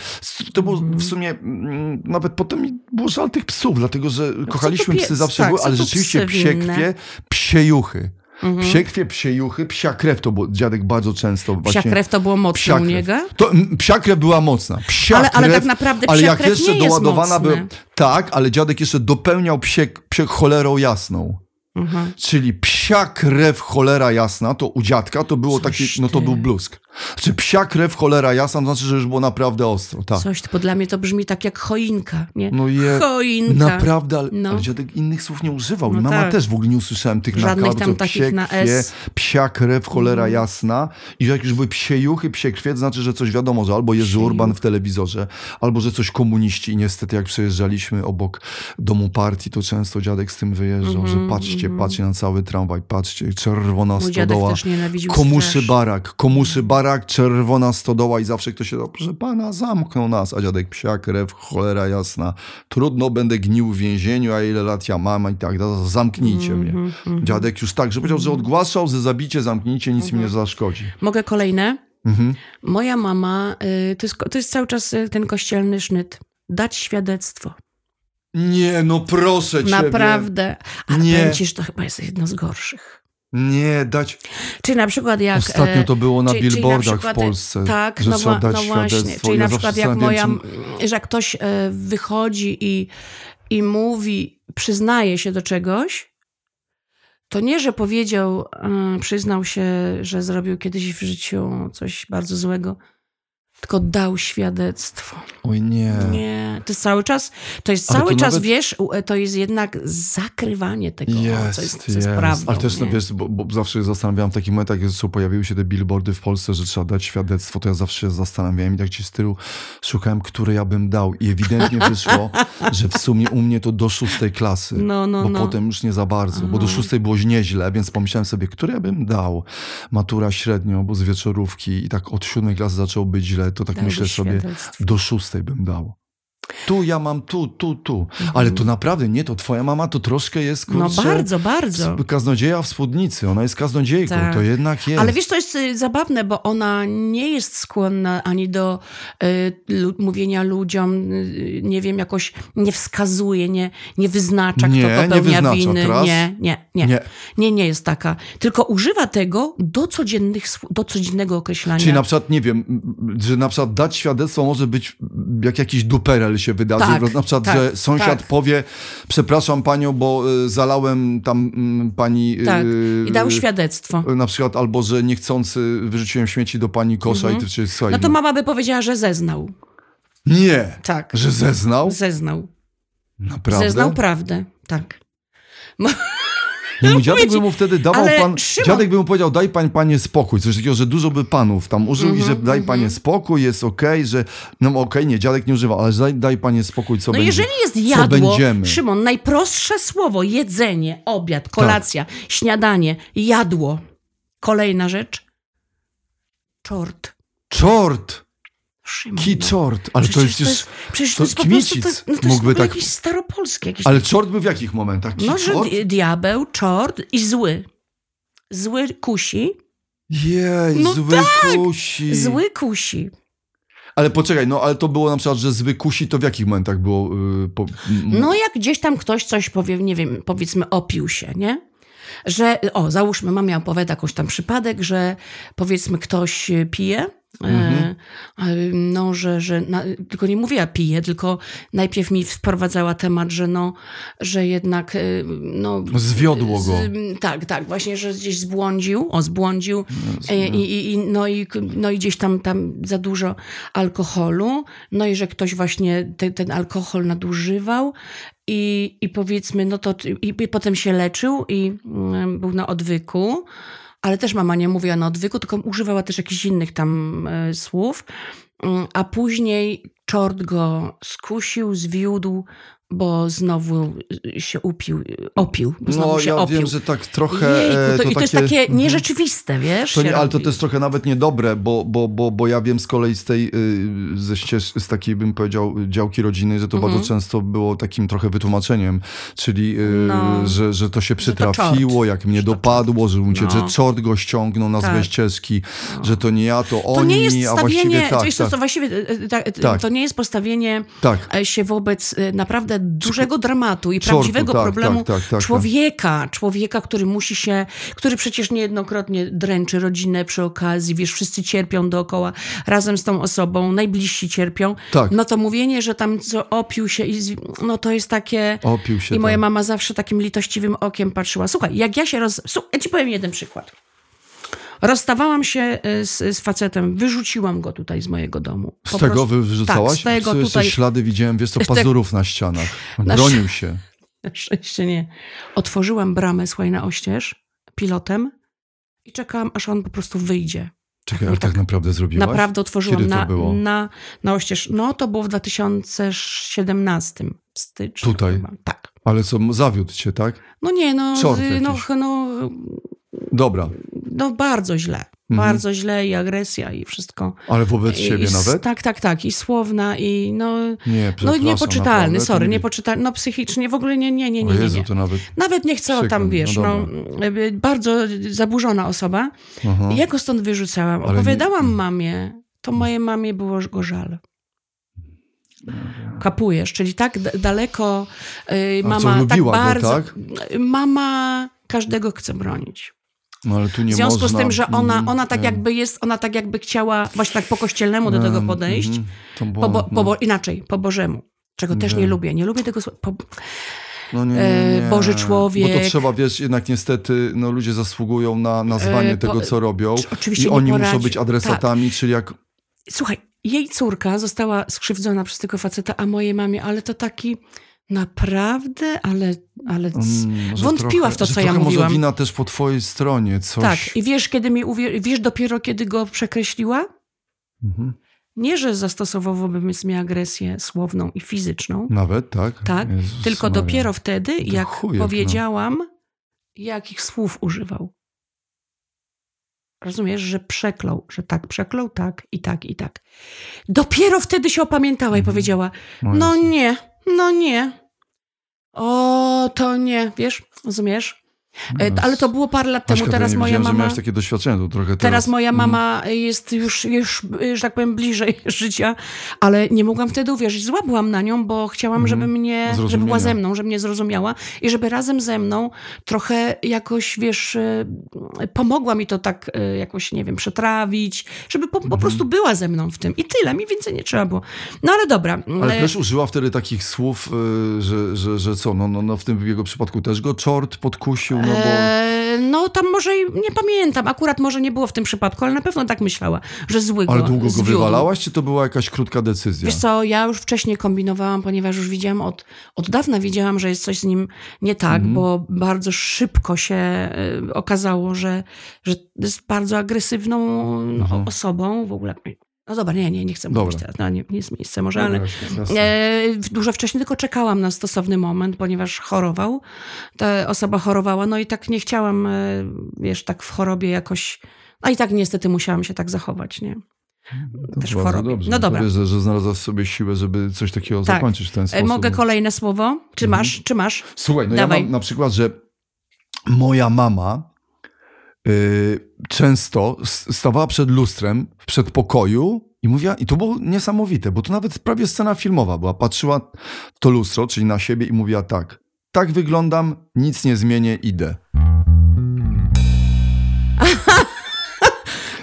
To było
Mhm.
w sumie, mm, nawet potem mi było żal tych psów, dlatego że kochaliśmy
No
psy zawsze,
tak,
były, ale rzeczywiście
psy
psie
winne?
krwie, psie juchy.
Mhm.
Psie krwie, psie juchy, psia krew to było, dziadek bardzo często
Psia
właśnie...
krew to było mocne
Psia
u niego?
To, psia krew była mocna. Psia
Ale, ale
krew,
tak naprawdę
ale
psia
jak
krew
jeszcze
nie jest
doładowana
mocne.
był. Tak, ale dziadek jeszcze dopełniał psie, psie cholerą jasną.
Mhm.
Czyli psia krew cholera jasna, to u dziadka to było
Coś
taki, no to
ty.
był bluzk. Czy psia krew cholera jasna, to znaczy, że już było naprawdę ostro, tak.
Coś, bo dla mnie to brzmi tak jak choinka, nie?
No je,
Choinka.
naprawdę, ale,
No.
ale dziadek innych słów nie używał.
No
I mama
tak.
też w ogóle nie usłyszałem tych
Żadnych
nakładów,
tam takich
psie
na S.
psia krew, cholera
Mhm.
jasna. I że jak już były psie juchy, psie krwie, to znaczy, że coś wiadomo, że albo Jerzy Urban w telewizorze, albo że coś komuniści. I niestety jak przejeżdżaliśmy obok domu partii, to często dziadek z tym wyjeżdżał,
Mhm,
że patrzcie,
mhm.
patrzcie na cały tramwaj, patrzcie, czerwona
Mój
stodoła. Komuszy barak, komuszy barak, czerwona stodoła i zawsze ktoś się dał, proszę pana, zamknął nas, a dziadek psia krew, cholera jasna. Trudno będę gnił w więzieniu, a ile lat ja mam i tak dalej, zamknijcie mnie.
Mhm, mhm.
Dziadek już tak, że powiedział, że odgłaszał, że zabicie, zamknijcie, nic mi nie zaszkodzi.
Mogę kolejne?
Mhm.
Moja mama, y, to jest, to jest cały czas y, ten kościelny sznyt. Dać świadectwo.
Nie, no proszę cię.
Naprawdę. Ale
Nie.
powiem ci, że to chyba jest jedno z gorszych.
Nie, dać.
Czyli na przykład jak...
Ostatnio
e,
to było na
czyli- czyli na
billboardach
przykład,
w Polsce,
Tak,
że
no,
trzeba dać
no właśnie. Czyli
Ja
na przykład jak moja,
się-
że jak ktoś e, wychodzi i, i mówi, przyznaje się do czegoś, to nie, że powiedział, e, przyznał się, że zrobił kiedyś w życiu coś bardzo złego, tylko dał świadectwo.
Oj nie.
Nie, to jest cały czas, to jest
Ale
cały
to
czas,
nawet-
wiesz, u- to jest jednak zakrywanie tego,
Jest,
co jest, co
jest.
prawdą.
Ale też, no,
nie?
wiesz, bo, bo zawsze się zastanawiałem w takich momentach, jak pojawiły się te billboardy w Polsce, że trzeba dać świadectwo, to ja zawsze się zastanawiałem i tak ci z tyłu szukałem, które ja bym dał. I ewidentnie wyszło, że w sumie u mnie to do szóstej klasy.
No, no,
bo
no.
potem już nie za bardzo, bo do
Aha.
szóstej było nieźle, więc pomyślałem sobie, które ja bym dał. Matura średnio, bo z wieczorówki i tak od siódmej klasy zaczęło być źle, to tak myślę sobie, do szóstej bym dał. Tu ja mam, tu, tu, tu. Ale to naprawdę nie, to twoja mama to troszkę jest,
Mhm. No
kurczę...
bardzo, bardzo.
Kaznodzieja w spódnicy, ona jest kaznodziejką,
Tak.
to jednak jest.
Ale wiesz, to jest y, zabawne, bo ona nie jest skłonna ani do y, mówienia ludziom, y, nie wiem, jakoś nie wskazuje, nie, nie wyznacza,
Nie,
kto
nie
popełnia
wyznacza,
winy.
teraz?
Nie, nie, nie, nie.
Nie.
Nie, jest taka. Tylko używa tego do, codziennych, do codziennego określania.
Czyli na przykład, nie wiem, że na przykład dać świadectwo może być, jak jakiś duperel się wydarzy.
Tak,
na przykład,
tak,
że sąsiad
tak.
powie, przepraszam panią, bo y, zalałem tam mm, pani... y,
Tak. I dał świadectwo.
Na przykład, albo że niechcący wyrzuciłem śmieci do pani kosza i ty czy słuchaj,
No to mama by powiedziała, że zeznał.
Nie,
Tak.
że zeznał?
Zeznał.
Naprawdę?
Zeznał prawdę. Tak.
Mój dziadek by mu wtedy dawał
Ale
pan.
Szymon-
Dziadek by mu powiedział, daj pan panie spokój. Coś takiego, że dużo by panów tam użył i
Mhm,
że daj panie spokój, jest okej, że. No okej, nie, dziadek nie używa, ale daj, daj panie spokój, co
No
będzie.
jeżeli jest
co
jadło,
będziemy.
Szymon, najprostsze słowo, jedzenie, obiad, kolacja, śniadanie, jadło. Kolejna rzecz, czort.
Czort!
Szymon,
Ki
no.
czort! Ale to jest
Przecież
przecież.
przecież
to
to jest po prostu, to,
Kmicic
no to jest
mógłby
ogóle
tak-
jakieś staropolskie. Jakieś
Ale czort był w jakich momentach? Ki
No, że di- diabeł, czort i zły. Zły kusi,
Jej,
No
zły kusi.
zły kusi.
Ale poczekaj, no ale to było na przykład, że zły kusi, to w jakich momentach było? Yy, po,
No jak gdzieś tam ktoś coś powie, nie wiem, powiedzmy opił się, nie? Że, o, załóżmy, mama opowiada jakąś tam przypadek, że powiedzmy ktoś e, pije,
Mhm.
e, e, no, że, że na, tylko nie mówiła pije, tylko najpierw mi wprowadzała temat, że no, że jednak, e, no...
Zwiodło go.
Z, tak, tak, właśnie, że gdzieś zbłądził, o, zbłądził e, i, i, i, no, i, no i gdzieś tam, tam za dużo alkoholu, no i że ktoś właśnie te, ten alkohol nadużywał i, i powiedzmy, no to i, i potem się leczył i mm, był na odwyku, ale też mama nie mówiła na odwyku, tylko używała też jakichś innych tam e, słów, Mm, a później czort go skusił, zwiódł, bo znowu się upił, opił,
No ja
opił.
wiem, że tak trochę.
Jejku,
e,
to, I to jest takie
mhm.
nierzeczywiste, wiesz?
To nie, ale to
robi.
też trochę nawet niedobre, bo, bo, bo, bo ja wiem z kolei z tej, y, ze ścież, z takiej bym powiedział działki rodziny, że to
Mhm.
bardzo często było takim trochę wytłumaczeniem, czyli y,
No.
że, że to się
to
przytrafiło, jak mnie
Że to
dopadło, że, mu cię,
No.
że czort go ściągnął na złe
Tak.
ścieżki, że to nie ja, to oni,
To nie jest
a właściwie tak, tak,
to właściwie e, e, tak,
Tak.
to nie jest postawienie
tak.
się wobec naprawdę dużego dramatu i
Czortu,
prawdziwego
tak,
problemu
tak, tak, tak, tak.
człowieka, człowieka, który musi się, który przecież niejednokrotnie dręczy rodzinę przy okazji, wiesz, wszyscy cierpią dookoła razem z tą osobą, najbliżsi cierpią,
Tak.
no to mówienie, że tam co opił się i z- no to jest takie...
Opił się.
I moja
tak.
mama zawsze takim litościwym okiem patrzyła. Słuchaj, jak ja się roz... Słuch, ja ci powiem jeden przykład. Rozstawałam się y, z, z facetem, wyrzuciłam go tutaj z mojego domu.
Z
Po
tego
prostu-
wy wyrzucałaś?
Tak, z tego
Co jeszcze
tutaj.
ślady widziałem, wiesz co, pazurów na ścianach.
Na
Bronił się.
Na szczęście nie. Otworzyłam bramę, słuchaj, na oścież pilotem i czekałam, aż on po prostu wyjdzie.
Czekaj, ale tak,
tak
naprawdę zrobiłaś?
Naprawdę otworzyłam
Kiedy to
na,
było?
na, na oścież. No to było w 2017 w styczniu.
Tutaj?
Chyba. Tak.
Ale co, zawiódł cię, tak?
No nie, no,
Czort
no, no,
Dobra.
no bardzo źle.
Mhm.
Bardzo źle i agresja i wszystko.
Ale wobec
I,
siebie
i,
nawet?
Tak, tak, tak. I słowna i no...
Nie,
No niepoczytalny,
naprawdę,
sorry,
nie-
niepoczytalny, no psychicznie w ogóle nie, nie, nie, nie, nie.
Jezu,
nie.
to nawet...
Nawet nie chcę tam,
mi,
wiesz,
no
no, bardzo zaburzona osoba.
Aha.
I ja go stąd wyrzucałam.
Ale nie-
Opowiadałam mamie, to mojej mamie było go żal. Kapujesz, czyli tak daleko y,
A
mama
co,
tak
lubiła go,
bardzo...
tak?
Mama każdego chce bronić.
No ale tu nie
W związku
można...
z tym, że ona,
Mhm,
ona tak
nie.
jakby jest, ona tak jakby chciała właśnie tak po kościelnemu do tego
Em,
podejść.
było,
Po, bo, po,
no.
bo, inaczej, po Bożemu. Czego też nie
Nie.
lubię. Nie lubię tego słowa. Po,
No nie,
e,
nie, nie.
Boży
Bo to
człowiek.
trzeba, wiesz, jednak niestety no, ludzie zasługują na nazwanie
E, po-
tego, co robią.
Czy- oczywiście
I
nie
oni muszą być adresatami, czyli jak...
Słuchaj, jej córka została skrzywdzona przez tego faceta, a mojej mamie, ale to taki naprawdę, ale, ale
Mm,
wątpiła
trochę,
w to, co ja mówiłam.
może wina też po twojej stronie, coś...
Tak, i wiesz, kiedy mi uwier- wiesz dopiero, kiedy go przekreśliła?
Mhm.
Nie, że zastosował wobec mnie agresję słowną i fizyczną,
Nawet, tak?
tak,
Jezus
tylko
Maria.
dopiero wtedy, jak
chujek, no.
powiedziałam, jakich słów używał. Rozumiesz, że przeklął, że tak, przeklął, tak i tak i tak. Dopiero wtedy się opamiętała i
Mhm.
powiedziała, no
Jezu.
nie, no nie. O, to nie, wiesz, rozumiesz? E,
Jezu.
Ale to było parę lat temu,
Aśka,
teraz
nie
moja
że
mama...
miałeś takie doświadczenie, to trochę teraz...
Teraz moja
Mhm.
mama jest już, już, że tak powiem, bliżej życia, ale nie mogłam wtedy uwierzyć. Zła byłam na nią, bo chciałam,
Mhm.
żeby mnie, żeby była ze mną, żeby mnie zrozumiała i żeby razem ze mną trochę jakoś, wiesz, e, pomogła mi to tak e, jakoś, nie wiem, przetrawić, żeby po,
Mhm.
po prostu była ze mną w tym. I tyle, mi więcej nie trzeba było. No ale dobra.
Ale też użyła wtedy takich słów, że, że, że co, no, no, no w tym jego przypadku też go czort podkusił, no bo...
e, E, No tam może, i- nie pamiętam, akurat może nie było w tym przypadku, ale na pewno tak myślała, że zły go
Ale długo go wywalałaś, czy to była jakaś krótka decyzja?
Wiesz co, ja już wcześniej kombinowałam, ponieważ już widziałam od, od dawna wiedziałam, że jest coś z nim nie tak,
Mhm.
bo bardzo szybko się y, okazało, że, że jest bardzo agresywną no,
Mhm.
osobą w ogóle. No dobra, nie, nie, nie chcę
Dobra.
mówić teraz, no, nie, nie jest miejsce może,
Dobra,
ale
jasne.
e, dużo wcześniej tylko czekałam na stosowny moment, ponieważ chorował. Ta osoba chorowała, no i tak nie chciałam, e, wiesz, tak w chorobie jakoś, a i tak niestety musiałam się tak zachować, nie?
To
też w chorobie.
Dobrze.
No dobra.
Że, że znalazłaś sobie siłę, żeby coś takiego
Tak.
zakończyć w ten
E,
sposób.
Mogę kolejne słowo? Czy
Mhm.
masz? Czy masz?
Słuchaj, no
Dawaj.
ja mam na przykład, że moja mama często s- stawała przed lustrem w przedpokoju i mówiła, i to było niesamowite, bo to nawet prawie scena filmowa była. Patrzyła to lustro, czyli na siebie i mówiła tak, tak wyglądam, nic nie zmienię, idę.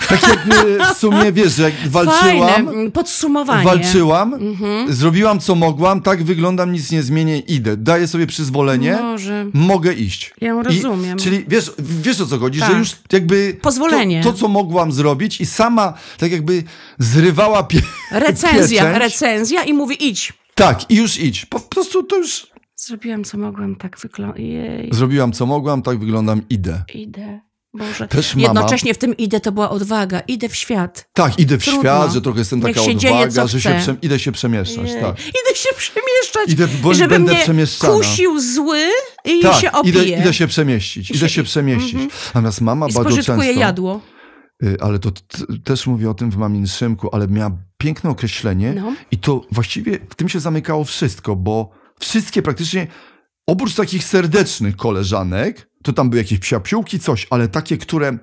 Tak jakby w sumie, wiesz, że jak walczyłam,
Fajne mm, podsumowanie.
walczyłam,
Mhm.
zrobiłam co mogłam, tak wyglądam, nic nie zmienię, idę. Daję sobie przyzwolenie,
Może.
mogę iść.
Ja rozumiem.
I, czyli wiesz, wiesz o co chodzi,
Tak.
że już jakby
Pozwolenie.
To, to, co mogłam zrobić i sama tak jakby zrywała pie...
Recenzja,
pieczęć.
recenzja i mówi idź.
Tak, i już idź. Po prostu to już
Zrobiłam co mogłam, tak wygląda. Jej,
zrobiłam co mogłam, tak wyglądam, idę.
idę. Boże.
Też mama-
Jednocześnie w tym idę to była odwaga. Idę w świat.
Tak, idę w
Trudno.
świat, że trochę jestem taka
dzieje,
odwaga,
co
że się prze... idę się przemieszczać,
Jej.
tak.
Idę się przemieszczać.
Idę, bo
żeby
będę
mnie
przemieszczana.
kusił zły i
tak,
się opije.
idę, idę się przemieścić, idę
się-
przemieścić.
Mhm.
Natomiast mama
I
bardzo często...
jadło.
Y, Ale to też mówię o tym w Mamin Szymku, ale miała piękne określenie
No.
i to właściwie w tym się zamykało wszystko, bo wszystkie praktycznie, oprócz takich serdecznych koleżanek, to tam były jakieś psiapiółki, coś, ale takie, które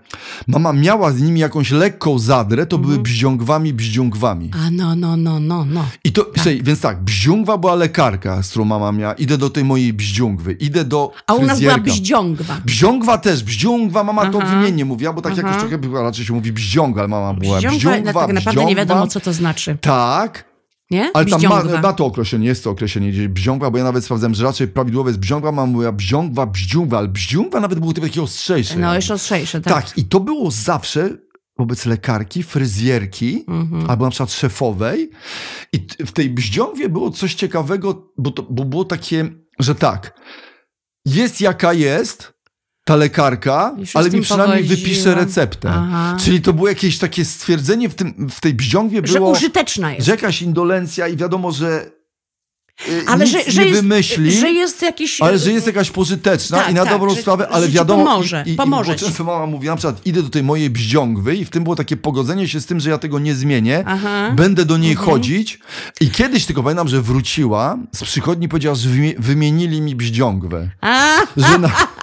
mama miała z nimi jakąś lekką zadrę, to
Mhm.
były bździągwami, bździągwami.
A no, no, no, no, no.
I to, słuchaj, więc tak, bździągwa była lekarka, z którą mama miała, idę do tej mojej bździągwy, idę do
A u nas była
fryzjerka.
bździągwa.
Bździągwa też, bździągwa, mama to
Aha.
wymiennie mówiła, bo tak
Aha.
jakoś trochę była, raczej się mówi bździąga, ale mama była
Bździągwa,
bździągwa,
tak naprawdę nie wiadomo, co to znaczy.
Tak,
Nie?
ale tam ma, ma to określenie, jest to określenie gdzieś bździągwa, bo ja nawet sprawdzałem, że raczej prawidłowe jest bździągwa, mama mówiła bździągwa, bździągwa, ale bździągwa nawet było takie ostrzejsze.
No, jeszcze ostrzejsze, tak.
tak. i to było zawsze wobec lekarki, fryzjerki,
Mhm.
albo na przykład szefowej. I w tej bździągwie było coś ciekawego, bo, to, bo było takie, że tak, jest jaka jest ta lekarka,
Już
ale mi przynajmniej
pogodziła.
wypisze receptę.
Aha.
Czyli to było jakieś takie stwierdzenie w, tym, w tej bździągwie
Że
było,
użyteczna jest.
że jakaś indolencja i wiadomo, że y,
ale
nic
że, że,
nie
jest,
wymyśli.
że jest jakiś...
Ale że jest jakaś pożyteczna
Tak,
i na
tak,
dobrą
że-
sprawę, ale
że
wiadomo.
pomoże,
i, i,
pomoże ci.
często mama mówi, na przykład idę do tej mojej bździągwy i w tym było takie pogodzenie się z tym, że ja tego nie zmienię.
Aha.
Będę do niej
Mhm.
chodzić. I kiedyś tylko pamiętam, że wróciła z przychodni i powiedziała, że wymie- wymienili mi bździągwę.
A,
Że na...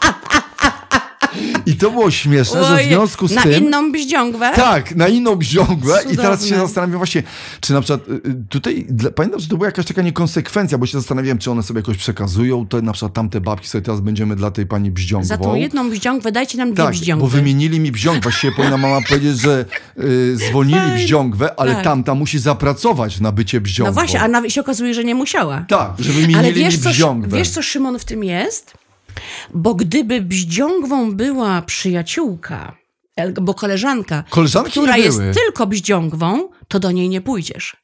I to było śmieszne, że w związku z
na
tym.
inną bździągwę?
Tak, na inną bździągwę i teraz się
Cudowne.
zastanawiam właśnie, czy na przykład y, y, tutaj, pamiętam, że to była jakaś taka niekonsekwencja, bo się zastanawiałem, czy one sobie jakoś przekazują, to na przykład tamte babki sobie teraz będziemy dla tej pani bździągwą.
Za tą jedną bździągwę dajcie nam dwie
tak,
bździągwy.
bo wymienili mi bździągwę. Właściwie powinna mama powiedzieć, że y, zwolnili bździągwę, ale
Tak.
tamta musi zapracować na bycie bździągwą.
No właśnie, a się okazuje, że nie musiała.
Tak, że wymienili
Ale wiesz
mi
co,
bździągwę.
wiesz, co Szymon w tym jest? Bo gdyby bździągwą była przyjaciółka, el- bo koleżanka,
Koleżanki
która jest tylko bździągwą, to do niej nie pójdziesz.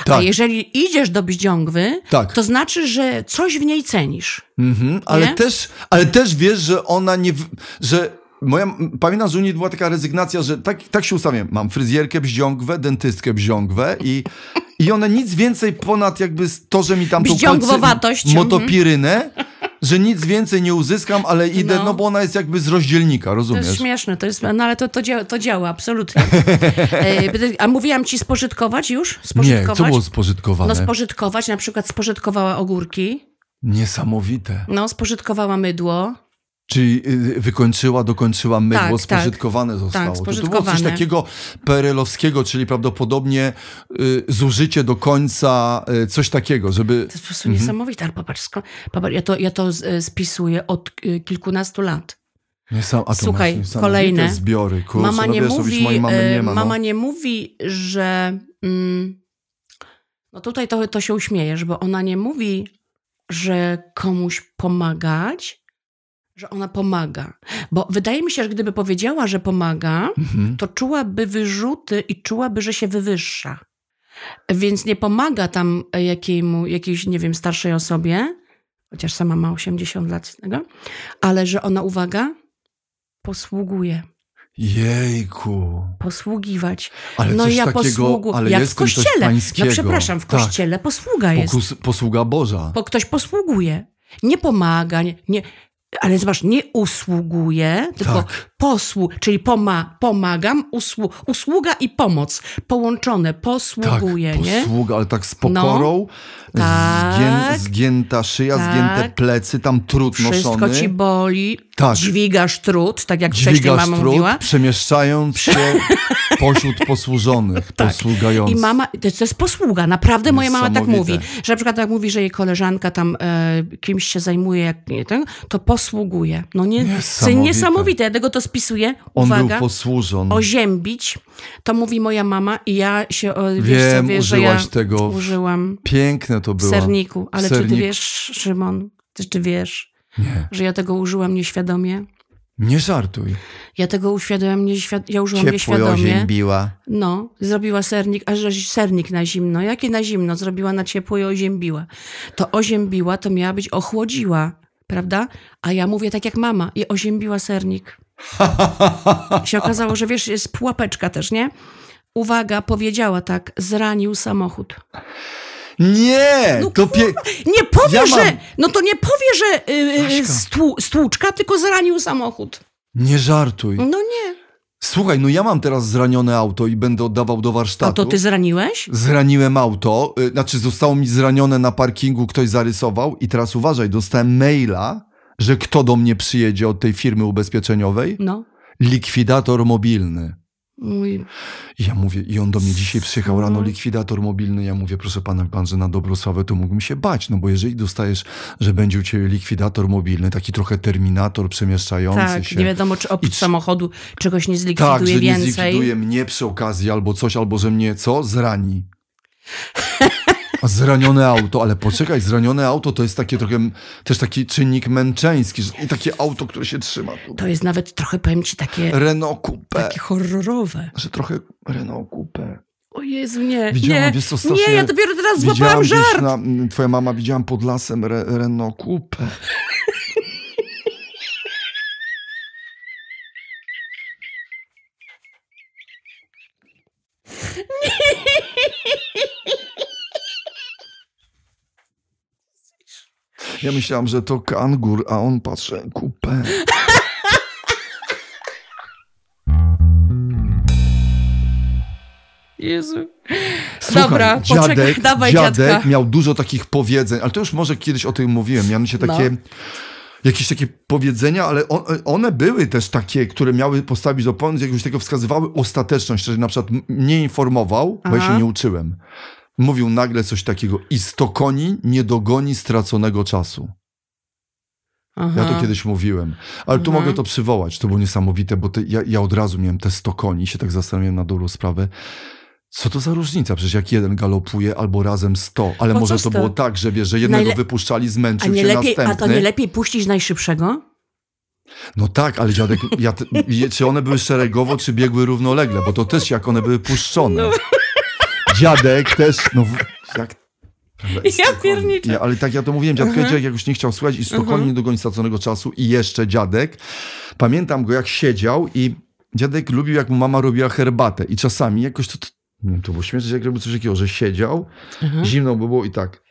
A
Tak,
jeżeli idziesz do bździągwy,
Tak.
to znaczy, że coś w niej cenisz.
mhm, ale,
Nie?
też, ale też wiesz, że ona nie... że Moja, pamiętam, że u niej była taka rezygnacja, że tak, tak się ustawiam. Mam fryzjerkę bździągwę, dentystkę bździągwę i, i one nic więcej ponad jakby to, że mi tam tą
Bździągwowatość,
kolcy- motopirynę, że nic więcej nie uzyskam, ale idę, no.
No.
bo ona jest jakby z rozdzielnika,
To
rozumiesz?
jest śmieszne, to jest, no ale to, to, działa, to działa, absolutnie. E, A mówiłam ci spożytkować już?
Nie,
Spożytkować?
co było spożytkowane?
No spożytkować, na przykład spożytkowała ogórki,
Niesamowite.
no spożytkowała mydło,
Czyli y, wykończyła, dokończyła mydło,
Tak, tak.
spożytkowane zostało. To, to było coś
spożytkowane.
takiego perelowskiego, czyli prawdopodobnie y, zużycie do końca, y, coś takiego, żeby...
To jest po prostu
Mhm.
niesamowite, ale popatrz, popatrz ja to, ja to e, spisuję od y, kilkunastu lat.
Niesam, a to
Słuchaj, kolejne.
zbiory, kurczę,
mama
no
nie
wiesz, to już
mówi,
mojej mamy nie ma.
mama
no.
nie mówi, że... Mm, no tutaj to, to się uśmiejesz, bo ona nie mówi, że komuś pomagać, że ona pomaga. Bo wydaje mi się, że gdyby powiedziała, że pomaga,
Mhm.
to czułaby wyrzuty i czułaby, że się wywyższa. Więc nie pomaga tam jakiemu, jakiejś, nie wiem, starszej osobie, chociaż sama ma 80 lat z tego, ale że ona, uwaga, posługuje.
Jejku.
Posługiwać.
Ale
no ja
takiego,
posługu,
ale
jak w kościele. No przepraszam, w
Tak.
kościele posługa jest.
Pokus, posługa Boża.
Bo ktoś posługuje. Nie pomaga, nie, nie, ale zobacz, nie usługuje, tylko
Tak.
Posłu, czyli poma, pomagam, usłu, usługa i pomoc. Połączone, posługuje,
tak,
nie?
posługa, ale tak z pokorą,
Tak.
zgię, zgięta szyja,
Tak.
zgięte plecy, tam trud
Wszystko
noszony.
ci boli,
Tak.
dźwigasz trud, tak jak wcześniej
Dźwigasz
mama
trud,
mówiła.
przemieszczając się pośród posłużonych, posługających.
I mama, to jest, to jest posługa, naprawdę moja mama tak mówi, że na przykład jak mówi, że jej koleżanka tam e, kimś się zajmuje, jak nie ten, to posługuje. No nie,
Niesamowite.
niesamowite, ja tego to spisuję,
On
uwaga,
był posłużon.
oziębić, to mówi moja mama i ja się, wiesz
Wiem,
co, wiesz, że ja
użyłaś tego w-
użyłam
Piękne to
w
było.
serniku, ale czy ty wiesz, Szymon, ty, czy wiesz,
Nie,
że ja tego użyłam nieświadomie?
nie żartuj.
Ja tego uświadomiłam, nieświad... ja użyłam
Ciepło
nieświadomie.
oziębiła.
No, zrobiła sernik, a że sernik na zimno. Jakie na zimno? Zrobiła na ciepło i oziębiła. To oziębiła, to miała być ochłodziła, prawda? A ja mówię tak jak mama i oziębiła sernik. I się okazało, że wiesz, jest pułapeczka też, nie? Uwaga, powiedziała tak, zranił samochód.
Nie!
No
to pie...
Nie powie,
Ja mam-
że, no to nie powie, że yy, stłu, stłuczka, tylko zranił samochód.
Nie żartuj.
No nie.
Słuchaj, no ja mam teraz zranione auto i będę oddawał do
A
warsztatu.
to ty zraniłeś?
Zraniłem auto, y, znaczy zostało mi zranione na parkingu, ktoś zarysował i teraz uważaj, dostałem maila, że kto do mnie przyjedzie od tej firmy ubezpieczeniowej?
No.
Likwidator mobilny.
Mój
I ja mówię, i on do mnie dzisiaj przyjechał rano,
Mhm.
likwidator mobilny. Ja mówię, proszę pana, pan, że na dobrą sprawę to mógłbym się bać, no bo jeżeli dostajesz, że będzie u ciebie likwidator mobilny, taki trochę terminator przemieszczający
Tak,
się.
nie wiadomo, czy oprócz
I-
samochodu czegoś nie zlikwiduje
tak, że nie
więcej.
zlikwiduje mnie przy okazji albo coś, albo że mnie co? Zrani. Zranione auto, ale poczekaj, zranione auto to jest takie trochę, też taki czynnik męczeński, że, i takie auto, które się trzyma.
To jest nawet trochę, powiem ci, takie,
Renault Coupe,
takie horrorowe.
że trochę Renault Coupe.
O Jezu, nie,
Widziałam,
nie,
wiesz co, strasznie-
nie, ja dopiero teraz złapałam żart.
na, twoja mama widziałam pod lasem Re, Renault Coupe. Ja myślałam, że to kangur, a on patrzy, kupę.
Jezu.
Słuchaj,
Dobra, poczekaj,
dziadek,
dawaj
dziadek
dziadka.
miał dużo takich powiedzeń, ale to już może kiedyś o tym mówiłem, mianowicie takie,
No.
jakieś takie powiedzenia, ale on, one były też takie, które miały postawić do pomocy, jakiegoś tego wskazywały ostateczność, że na przykład mnie informował, bo ja
Aha.
się nie uczyłem. Mówił nagle coś takiego, i sto koni nie dogoni straconego czasu.
Aha.
Ja to kiedyś mówiłem, ale tu
Mhm.
mogę to przywołać, to było niesamowite, bo te, ja, ja od razu miałem te 100 koni się tak zastanawiałem na dobrą sprawę. Co to za różnica? Przecież jak jeden galopuje, albo razem 100, ale
Po
może to
100?
było tak, że wiesz, że jednego
Najle-
wypuszczali,
a,
zmęczył
nie
się
lepiej, a
następny.
to nie lepiej puścić najszybszego?
No tak, ale dziadek, ja czy one były szeregowo, czy biegły równolegle, bo to też jak one były puszczone.
No.
Dziadek też, no jak...
Ja pierniczę.
Nie, ale tak ja to mówiłem, dziadek,
Mhm.
dziadek jak już nie chciał słuchać i sto
Mhm.
koni nie dogoni straconego czasu i jeszcze dziadek. Pamiętam go jak siedział i dziadek lubił jak mu mama robiła herbatę i czasami jakoś to, to nie wiem, to było śmieszne, jak robił coś takiego, że siedział,
Mhm.
zimno by było i tak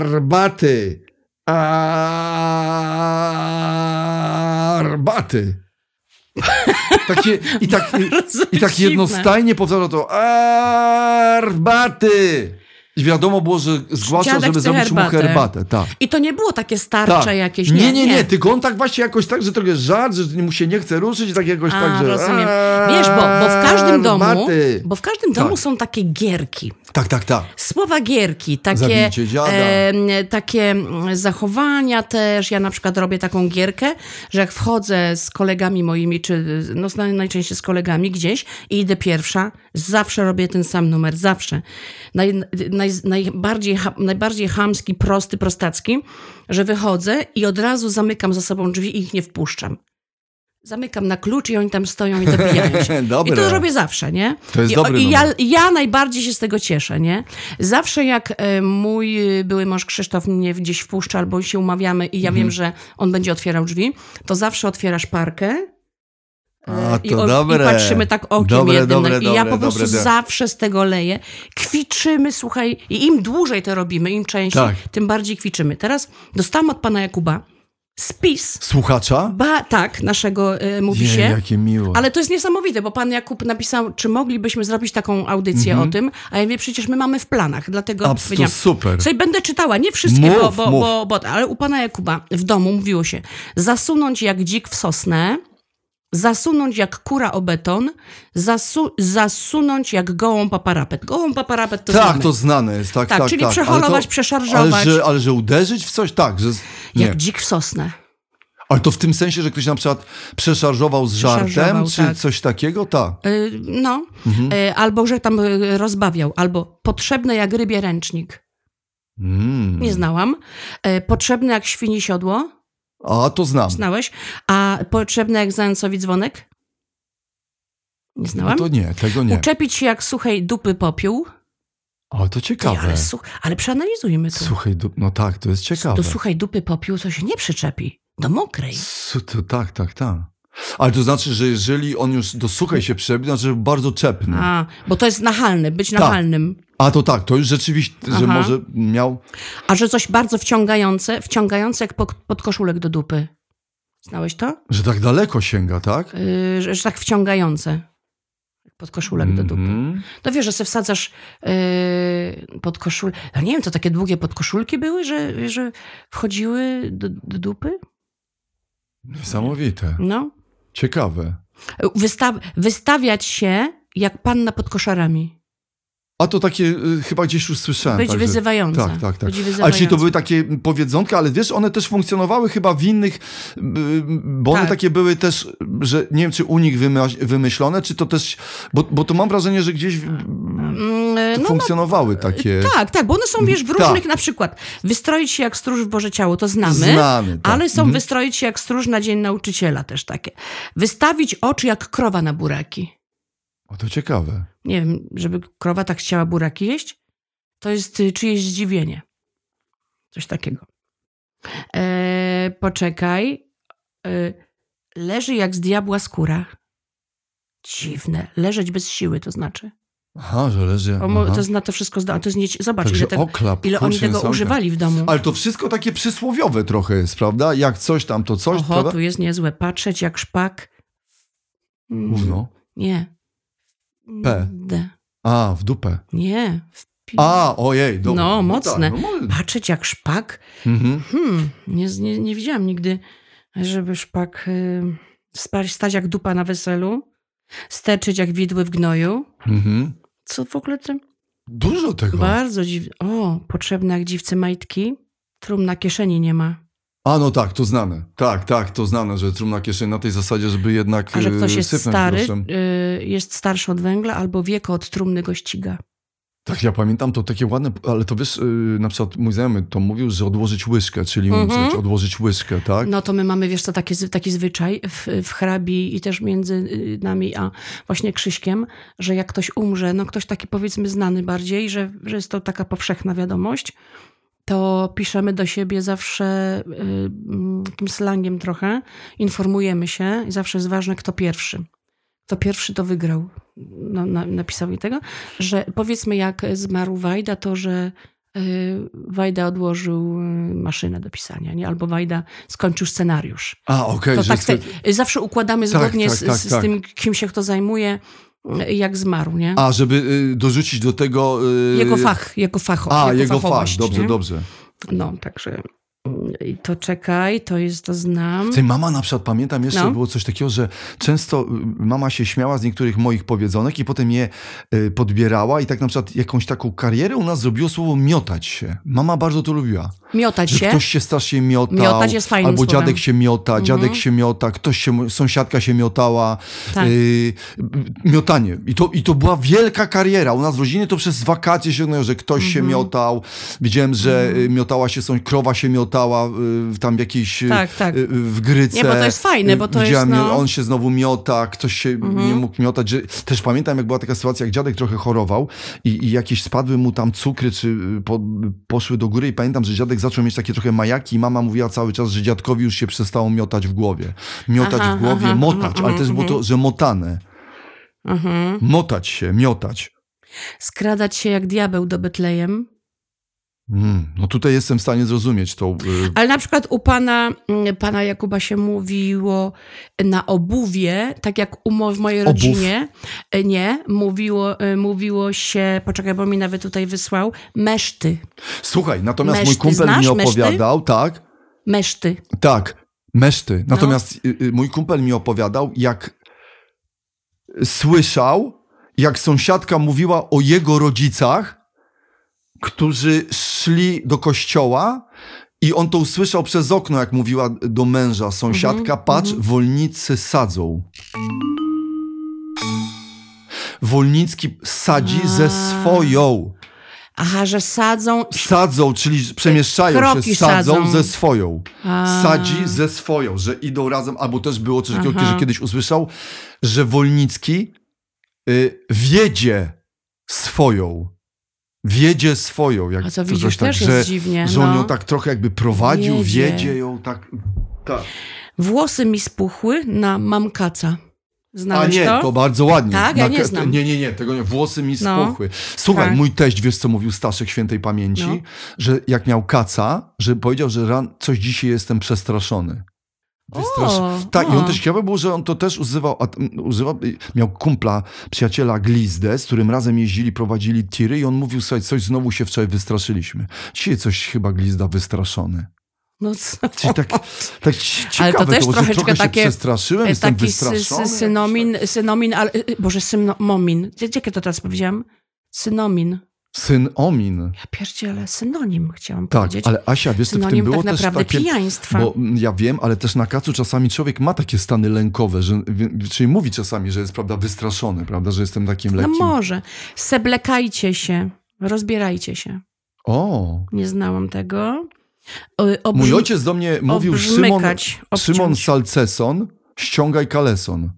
arbaty, arbaty. Takie, i, tak, I tak jednostajnie powtarzał to arbaty. I wiadomo było, że
Dziadek
żeby zrobić mu
herbatę.
herbatę. Tak.
I to nie było takie starcze
tak.
jakieś,
nie, nie, nie, tylko on tak właśnie jakoś tak, że trochę żart, że mu się nie chce ruszyć, tak jakoś
A,
tak, że
rozumiem. Wiesz, bo, bo w każdym domu,
arbaty.
bo w każdym domu
Tak.
są takie gierki.
Tak, tak, tak.
Słowa gierki, takie, em, takie mm, zachowania też. Ja na przykład robię taką gierkę, że jak wchodzę z kolegami moimi, czy no, najczęściej z kolegami gdzieś i idę pierwsza, zawsze robię ten sam numer, zawsze. Naj, naj, naj, najbardziej, najbardziej chamski, prosty, prostacki, że wychodzę i od razu zamykam za sobą drzwi i ich nie wpuszczam. Zamykam na klucz i oni tam stoją i dobijają się. I to robię zawsze, nie?
To jest
I,
dobry
I ja, ja najbardziej się z tego cieszę, nie? Zawsze jak e, mój były mąż Krzysztof mnie gdzieś wpuszcza albo się umawiamy i ja
Mhm.
wiem, że on będzie otwierał drzwi, to zawsze otwierasz parkę.
A,
I,
to
o-
dobre.
I patrzymy tak okiem
Dobre,
jednym.
dobre,
I ja
dobre,
po prostu
dobre.
zawsze z tego leję. Kwiczymy, słuchaj, i im dłużej to robimy, im częściej,
Tak.
tym bardziej kwiczymy. Teraz dostałam od pana Jakuba spis,
Słuchacza?
ba, tak, naszego e, mówi
Je,
się.
jakie miło.
Ale to jest niesamowite, bo pan Jakub napisał, czy moglibyśmy zrobić taką audycję
Mhm.
o tym, a ja mówię, przecież my mamy w planach, dlatego
Abs, to super.
Słuchaj, będę czytała, nie wszystkie,
Mów,
bo, bo,
mów.
bo, bo, ale u pana Jakuba w domu mówiło się zasunąć jak dzik w sosnę, zasunąć jak kura o beton, zasu, zasunąć jak gołąb o parapet. Gołąb o parapet to
tak,
znamy.
to znane jest, tak,
Tak,
tak.
czyli
tak.
przeholować,
to-
przeszarżować.
Ale że, ale że uderzyć w coś? Tak, że... Nie.
Jak dzik w sosnę.
Ale to w tym sensie, że ktoś na przykład przeszarżował z żartem, czy
tak.
coś takiego? Tak.
Y, no,
Mhm.
y, albo że tam y, rozbawiał, albo potrzebny jak rybie ręcznik.
Mm.
Nie znałam. Y, Potrzebny jak świni siodło.
A, to znam.
Znałeś. A potrzebny jak zającowi dzwonek? Nie
No
znałam.
to nie, tego nie.
Uczepić się jak suchej dupy popiół.
Ale to
Ty,
ciekawe.
ale, such, ale przeanalizujmy to.
Słuchaj, du- no tak, to jest ciekawe.
Do suchej dupy popiół to się nie przyczepi. Do mokrej.
Su- to, tak, tak, tak. Ale to znaczy, że jeżeli on już do suchej się przebił, to znaczy, bardzo czepny. A.
A, bo to jest nachalny, być
Tak.
nachalnym.
To tak, to już rzeczywiście, że
Aha.
może miał...
A że coś bardzo wciągające, wciągające jak pod, podkoszulek do dupy. Znałeś to?
Że tak daleko sięga, tak?
Yy, że, że tak wciągające. Podkoszulek do dupy.
Mhm.
No wiesz, że sobie wsadzasz yy, pod koszulę. Ja nie wiem, to takie długie podkoszulki były, że, że wchodziły do, do dupy?
Niesamowite.
No.
Ciekawe.
Wysta wystawiać się jak panna pod koszarami.
A to takie y, chyba gdzieś już słyszałem.
Być
także-
wyzywająca.
Tak, tak, tak. Ale czyli to były takie powiedzonka, ale wiesz, one też funkcjonowały chyba w innych, y, bo one
Tak.
takie były też, że nie wiem, czy u nich wymyślone, czy to też, bo, bo to mam wrażenie, że gdzieś
Mm, no,
funkcjonowały takie
Tak, tak, bo one są, wiesz, w
Tak.
różnych, na przykład wystroić się jak stróż w Boże Ciało, to znamy.
znane. Tak.
Ale są
Mhm.
wystroić się jak stróż na Dzień Nauczyciela też takie. Wystawić oczy jak krowa na buraki.
O, to ciekawe.
Nie wiem, żeby krowa tak chciała buraki jeść, to jest y, czyjeś zdziwienie. Coś takiego. E, poczekaj. E, leży jak z diabła skóra. Dziwne. Leżeć bez siły to znaczy.
Aha, że leży.
O,
aha.
to zna to wszystko. Zda- to jest nie, zobacz,
Także
ile, tego,
oklap,
ile oni tego używali w domu.
Ale to wszystko takie przysłowiowe trochę jest, prawda? Jak coś tam, to coś,
Oho,
prawda?
tu jest niezłe. Patrzeć jak szpak.
Gówno.
Nie.
P.
D.
A, w dupę.
Nie. W
A, ojej. Dobra.
No, mocne.
tak, no, może-
Patrzeć jak szpak.
mhm.
Hmm, nie, nie, nie widziałam nigdy, żeby szpak y, stać jak dupa na weselu, sterczyć jak widły w gnoju.
Mhm.
Co w ogóle tym?
Dużo tego.
Bardzo dziwne. O, potrzebne jak dziwce majtki. Trum na kieszeni nie ma.
A no tak, to znane. Tak, tak, to znane, że trumna kieszeni na tej zasadzie, żeby jednak
A że ktoś
e,
jest stary, y, jest starszy od węgla, albo wieko od trumny go ściga.
Tak, ja pamiętam to takie ładne, ale to wiesz, y, na przykład mój znajomy to mówił, że odłożyć łyżkę, czyli
Mhm.
umrzeć, odłożyć łyżkę, tak?
No to my mamy, wiesz co, taki, taki zwyczaj w, w hrabi i też między y, nami a właśnie Krzyśkiem, że jak ktoś umrze, no ktoś taki powiedzmy znany bardziej, że, że jest to taka powszechna wiadomość, to piszemy do siebie zawsze y, mm, takim slangiem trochę, informujemy się i zawsze jest ważne, kto pierwszy. Kto pierwszy to wygrał. No, na, napisał mi tego, że powiedzmy jak zmarł Wajda, to że y, Wajda odłożył y, maszynę do pisania, nie? albo Wajda skończył scenariusz.
A, okej, że
tak te, zawsze układamy
Tak,
zgodnie
tak,
z,
tak,
z,
tak.
z tym, kim się kto zajmuje, jak zmarł, nie?
A, żeby y, dorzucić do tego... Y,
jego fach, jego facho,
A,
jego,
jego fach, dobrze,
nie?
dobrze.
No, także y, to czekaj, to jest, to znam.
Ty, mama na przykład, pamiętam jeszcze,
No.
było coś takiego, że często y, mama się śmiała z niektórych moich powiedzonek i potem je y, podbierała i tak na przykład jakąś taką karierę u nas zrobiło słowo miotać się. Mama bardzo to lubiła.
Miotać się.
ktoś się strasznie miotał,
Miotać jest fajnym
albo
słowem.
dziadek się miota,
Mhm.
dziadek się miota, ktoś się, sąsiadka się miotała,
Tak.
y, miotanie. I to, I to była wielka kariera. U nas w rodzinie to przez wakacje się że ktoś się
Mhm.
miotał. Widziałem, że y, miotała się, są, krowa się miotała y, w tam jakiejś, y,
Tak, tak.
w gryce.
Nie, bo to jest fajne, bo to
Widziałem,
jest, no-
on się znowu miota, ktoś się
Mhm.
nie mógł miotać. Że, też pamiętam, jak była taka sytuacja, jak dziadek trochę chorował i, i jakieś spadły mu tam cukry, czy po, poszły do góry i pamiętam, że dziadek zaczął mieć takie trochę majaki i mama mówiła cały czas, że dziadkowi już się przestało miotać w głowie. Miotać
Aha,
w głowie,
aha,
motać, ale też było to,
mhm.
że motane.
Mhm.
Motać się, miotać.
Skradać się jak diabeł do Betlejem.
Mm, no tutaj jestem w stanie zrozumieć tą... Y,
Ale na przykład u pana, mm, pana Jakuba się mówiło na obuwie, tak jak u w mojej
Obów?
rodzinie. E, Nie, mówiło, e, mówiło się, poczekaj, bo mi nawet tutaj wysłał, meszty.
Słuchaj, natomiast mój
Meszty
kumpel
znasz?
mi
Meszty?
opowiadał, tak,
Meszty.
Tak, meszty.
No.
Natomiast y, mój kumpel mi opowiadał, jak słyszał, jak sąsiadka mówiła o jego rodzicach, którzy szli do kościoła i on to usłyszał przez okno, jak mówiła do męża sąsiadka,
Mhm,
patrz,
mhm.
wolnicy sadzą. Wolnicki sadzi ze
A.
swoją.
Aha, że sadzą...
Sadzą, czyli przemieszczają
Kroki
się, sadzą,
sadzą.
ze swoją.
A.
Sadzi ze swoją, że idą razem, albo też było coś takiego, że kiedyś usłyszał, że Wolnicki y, wiedzie swoją. Wiedzie swoją. Jak
A co widzisz,
coś tak,
też
że,
jest dziwnie.
że on
no.
ją tak trochę jakby prowadził,
Wiedzie.
wiedzie ją tak. tak.
Włosy mi spuchły na mamkaca.
A
Znałeś
nie,
to?
to? bardzo ładnie.
Tak? Ja nie znam.
Nie, nie, nie, tego nie. Włosy mi
No.
spuchły. Słuchaj,
Tak.
mój teść, wiesz co mówił Staszek Świętej Pamięci?
No.
Że jak miał kaca, że powiedział, że ran, coś dzisiaj jestem przestraszony. Tak, i on też ciekawe było, że on to też używał, używał, y, miał kumpla, przyjaciela Glizdę, z którym razem jeździli, prowadzili tiry i on mówił, słuchaj, coś znowu się wczoraj wystraszyliśmy. Dzisiaj coś chyba Glizda wystraszony.
No co?
Czyli tak, tak ci-
Ale to
ciekawe
też
że
troszeczkę
trochę
takie-
się przestraszyłem, jestem
Taki sy,
wystraszony.
sy, synomin, synomin, ale, y, boże, synomin. Jakie to teraz powiedziałam? Synomin.
Syn Omin.
Ja pierdzielę, synonim chciałam
Tak,
powiedzieć.
ale Asia, wiesz, co w tym
Synonim
było
tak
też
naprawdę
takie...
pijaństwa.
Bo mm, ja wiem, ale też na kacu czasami człowiek ma takie stany lękowe, że, czyli mówi czasami, że jest, prawda, wystraszony, prawda, że jestem takim
no
lekkim...
może. Seblekajcie się, rozbierajcie się.
O,
Nie znałam tego. O, obrzm-
mój ojciec do mnie mówił, Szymon,
obciąć.
Szymon Salceson, ściągaj kaleson.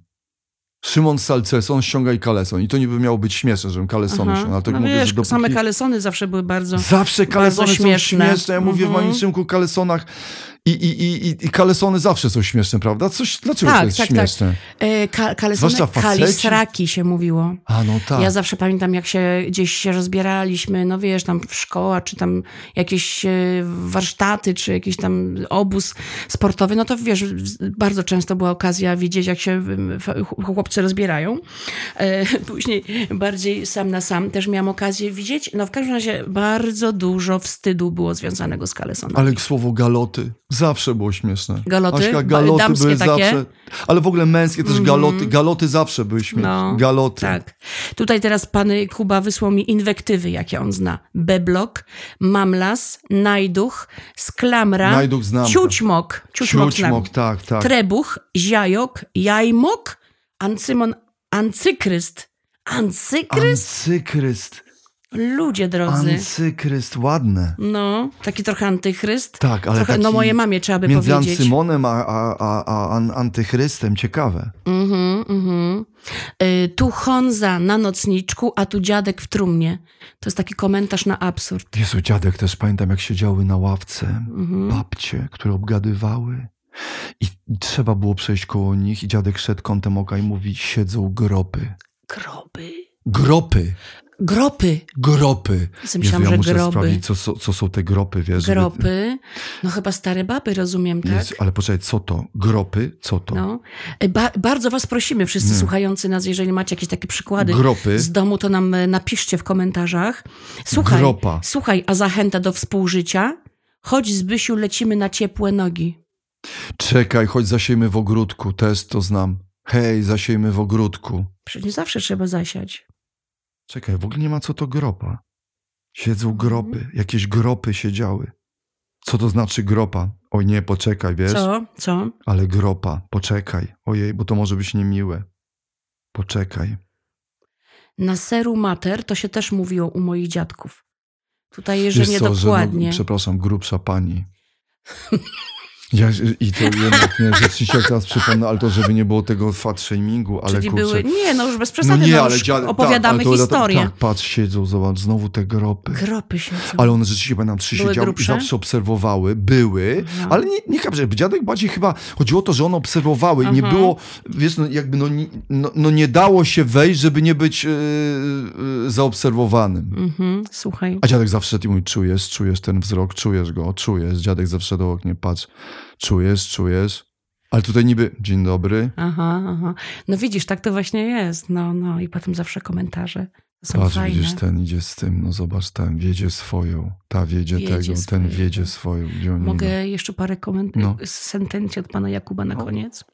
Szymon Salceson, ściągaj kaleson. I to niby miało być śmieszne, żebym kalesony ściągnął, ale tak
no
mówię,
wiesz,
że dopóki...
same kalesony zawsze były bardzo...
Zawsze kalesony
bardzo
są
śmieszne.
śmieszne. Ja mówię w
Mhm.
Maniczynku kalesonach i, i, i, i, kalesony zawsze są śmieszne, prawda? Coś, dlaczego
Tak,
to jest
tak, tak.
śmieszne?
E, ka, kalesony, kalisraki się mówiło.
A no tak.
Ja zawsze pamiętam, jak się gdzieś się rozbieraliśmy, no wiesz, tam w szkoła, czy tam jakieś e, warsztaty, czy jakiś tam obóz sportowy, no to wiesz, bardzo często była okazja widzieć, jak się chłopcy rozbierają. E, Później bardziej sam na sam też miałam okazję widzieć. No w każdym razie bardzo dużo wstydu było związanego z kalesonami.
Ale słowo galoty Zawsze było śmieszne.
Galoty?
Aśka, galoty
Damskie
były
takie?
zawsze. Ale w ogóle męskie też galoty.
Mhm.
Galoty zawsze były śmieszne.
No,
galoty.
Tak. Tutaj teraz pan Kuba wysłał mi inwektywy, jakie on zna. Beblok, mamlas, najduch, sklamra,
najduch znam,
tak. ciućmok. Ciućmok,
ciućmok tak, tak.
Trebuch, ziajok, jajmok, ancymon, ancykryst. Ancykryst?
Ancykryst.
Ludzie drodzy.
Anцykryst, ładne.
No, taki trochę antychryst.
Tak, ale
Trochę, no moje mamie trzeba by
Między
powiedzieć.
Ancymonem a, a, a, a an, antychrystem. Ciekawe.
Mhm, mhm. Y, tu Honza na nocniczku, a tu dziadek w trumnie. To jest taki komentarz na absurd.
Jezu, dziadek też pamiętam, jak siedziały na ławce
Mhm.
babcie, które obgadywały. I, I trzeba było przejść koło nich i dziadek szedł kątem oka i mówi, siedzą gropy.
Groby.
Gropy.
Gropy.
Gropy.
Myślałam,
ja
że
muszę
groby.
sprawdzić, co, są- co są te gropy, wiesz. żeby-
Gropy. No chyba stare baby, rozumiem, tak?
Jest, ale poczekaj, co to? Gropy? Co to?
No. Y, Ba bardzo was prosimy, wszyscy
Nie.
słuchający nas, jeżeli macie jakieś takie przykłady
Gropy?
z domu, to nam e, napiszcie w komentarzach. Słuchaj,
Gropa.
słuchaj, a zachęta do współżycia? Chodź Zbysiu, lecimy na ciepłe nogi.
Czekaj, choć zasiejmy w ogródku, też to znam. Hej, zasiejmy w ogródku.
Przecież nie zawsze trzeba zasiać.
Czekaj, w ogóle nie ma co to gropa. Siedzą
Mhm.
gropy, jakieś gropy siedziały. Co to znaczy gropa? Oj nie, poczekaj, wiesz?
Co? Co?
Ale gropa, poczekaj. Ojej, bo to może być niemiłe. Poczekaj.
Na seru mater to się też mówiło u moich dziadków. Tutaj, że nie
co,
dokładnie.
Że, no, przepraszam, grubsza pani. Ja, I to jednak nie, rzeczywiście teraz przypomnę, ale to żeby nie było tego fat shamingu, ale
Czyli
kurczę,
były, nie, no już bez
no
przesady,
nie,
no
ale
opowiadamy
tak, ale to-
historię.
Tak, patrz, siedzą, zobacz, znowu te gropy.
Gropy się
Ale one rzeczywiście, pamiętam, trzy
Były
siedziały i zawsze obserwowały, były,
Aha.
ale nie, nie każe, dziadek bardziej chyba, chodziło o to, że one obserwowały i nie było, wiesz, no jakby no, nie- no, no nie dało się wejść, żeby nie być yy, yy, zaobserwowanym.
Mhm, słuchaj.
A dziadek zawsze i mówi, czujesz, czujesz ten wzrok, czujesz go, czujesz. Dziadek zawsze do oknie, patrz, czujesz, czujesz. Ale tutaj niby, dzień dobry,
Aha, aha. No widzisz, tak to właśnie jest. No, no i potem zawsze komentarze. Są
patrz,
fajne.
widzisz, ten idzie z tym, no zobacz, ten wiedzie swoją, ta wiedzie,
Wiedzie
tego, ten wiedzie swoją.
Mogę jeszcze parę komentarzy,
No.
sentencji od pana Jakuba na
No.
koniec?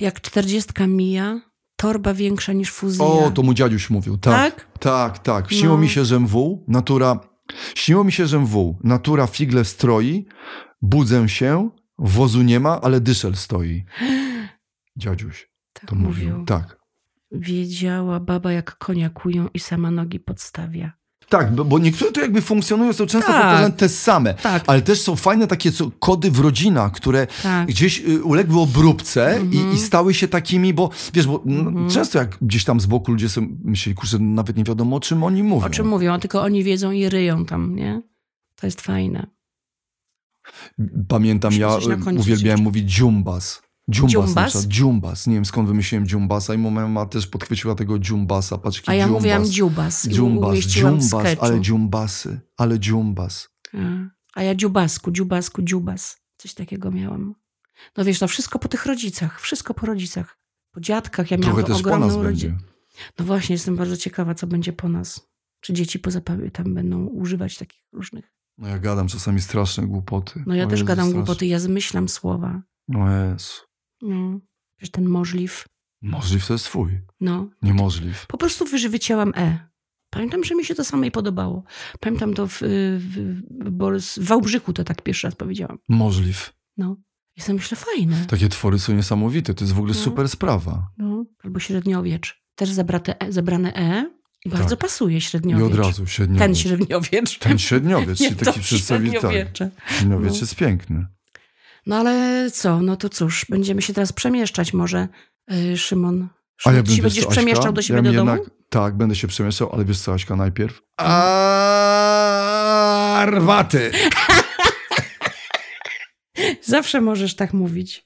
Jak czterdziestka mija, torba większa niż fuzja.
O, to mu dziaduś mówił, tak.
Tak?
Tak, tak. Śniło
No.
mi się, że wół, natura, śniło mi się, że wół, natura figle stroi, budzę się, wozu nie ma, ale dyszel stoi. Dziadziuś
Tak
to mówił. Tak.
Wiedziała baba, jak konia kują i sama nogi podstawia.
Tak, bo, niektóre to jakby funkcjonują, są często
Tak.
powtarzane te same.
Tak,
Ale też są fajne takie co, kody w rodzinach, które
tak.
gdzieś y, uległy obróbce
Mhm.
i, i stały się takimi, bo wiesz, bo n-
Mhm.
często jak gdzieś tam z boku ludzie sobie myśleli, kurczę, nawet nie wiadomo o czym oni mówią.
O czym mówią, a tylko oni wiedzą i ryją tam, nie? To jest fajne.
Pamiętam, ja y, uwielbiałem
jeszcze.
mówić dziumbas. Dziumbas,
Dziumbas?
Dziumbas. Nie wiem skąd wymyśliłem dziumbasa i moja mama też podchwyciła tego dziumbasa. Paczki
A ja
dziumbas.
mówiłam dziubas.
Dziumbas, dziumbas, ale dziumbasy, ale dziumbas.
A, ja dziubasku, dziubasku, dziubas. Coś takiego miałam. No wiesz, no wszystko po tych rodzicach. Wszystko po rodzicach. Po dziadkach. Ja miałam
Trochę też po
ogromną
nas
rodzinę.
będzie.
No właśnie, jestem bardzo ciekawa, co będzie po nas. Czy dzieci poza tam będą używać takich różnych.
No ja gadam czasami straszne głupoty.
No ja
O
też
Jezu,
gadam
straszne.
głupoty, ja zmyślam słowa.
No Jezu.
No. Wiesz, ten możliw.
Możliw to jest twój.
No.
Niemożliw.
Po prostu wycięłam E. Pamiętam, że mi się to samej podobało. Pamiętam to w, w, w, w Wałbrzychu to tak pierwszy raz powiedziałam.
Możliw.
No. I sobie myślę, fajne.
Takie twory są niesamowite. To jest w ogóle
No.
super sprawa.
No. Albo średniowiecz. Też zabrate e, zebrane E. I bardzo
Tak.
pasuje
I
średniowiecz.
od razu średniowiec.
Ten średniowiecz.
Ten średniowiec,
Nie,
czyli taki przedstawiciel.
Średniowiecze.
Średniowiec
No.
jest piękny.
No ale co? No to cóż, będziemy się teraz przemieszczać może, yy, Szymon.
A
Szymon,
ja
ty się będziesz
co,
przemieszczał
Aśka?
do siebie
ja
do
bym
domu?
jednak, Tak, będę się przemieszczał, ale wiesz co, Aśka, najpierw?
Mhm.
Arwaty!
Zawsze możesz tak mówić.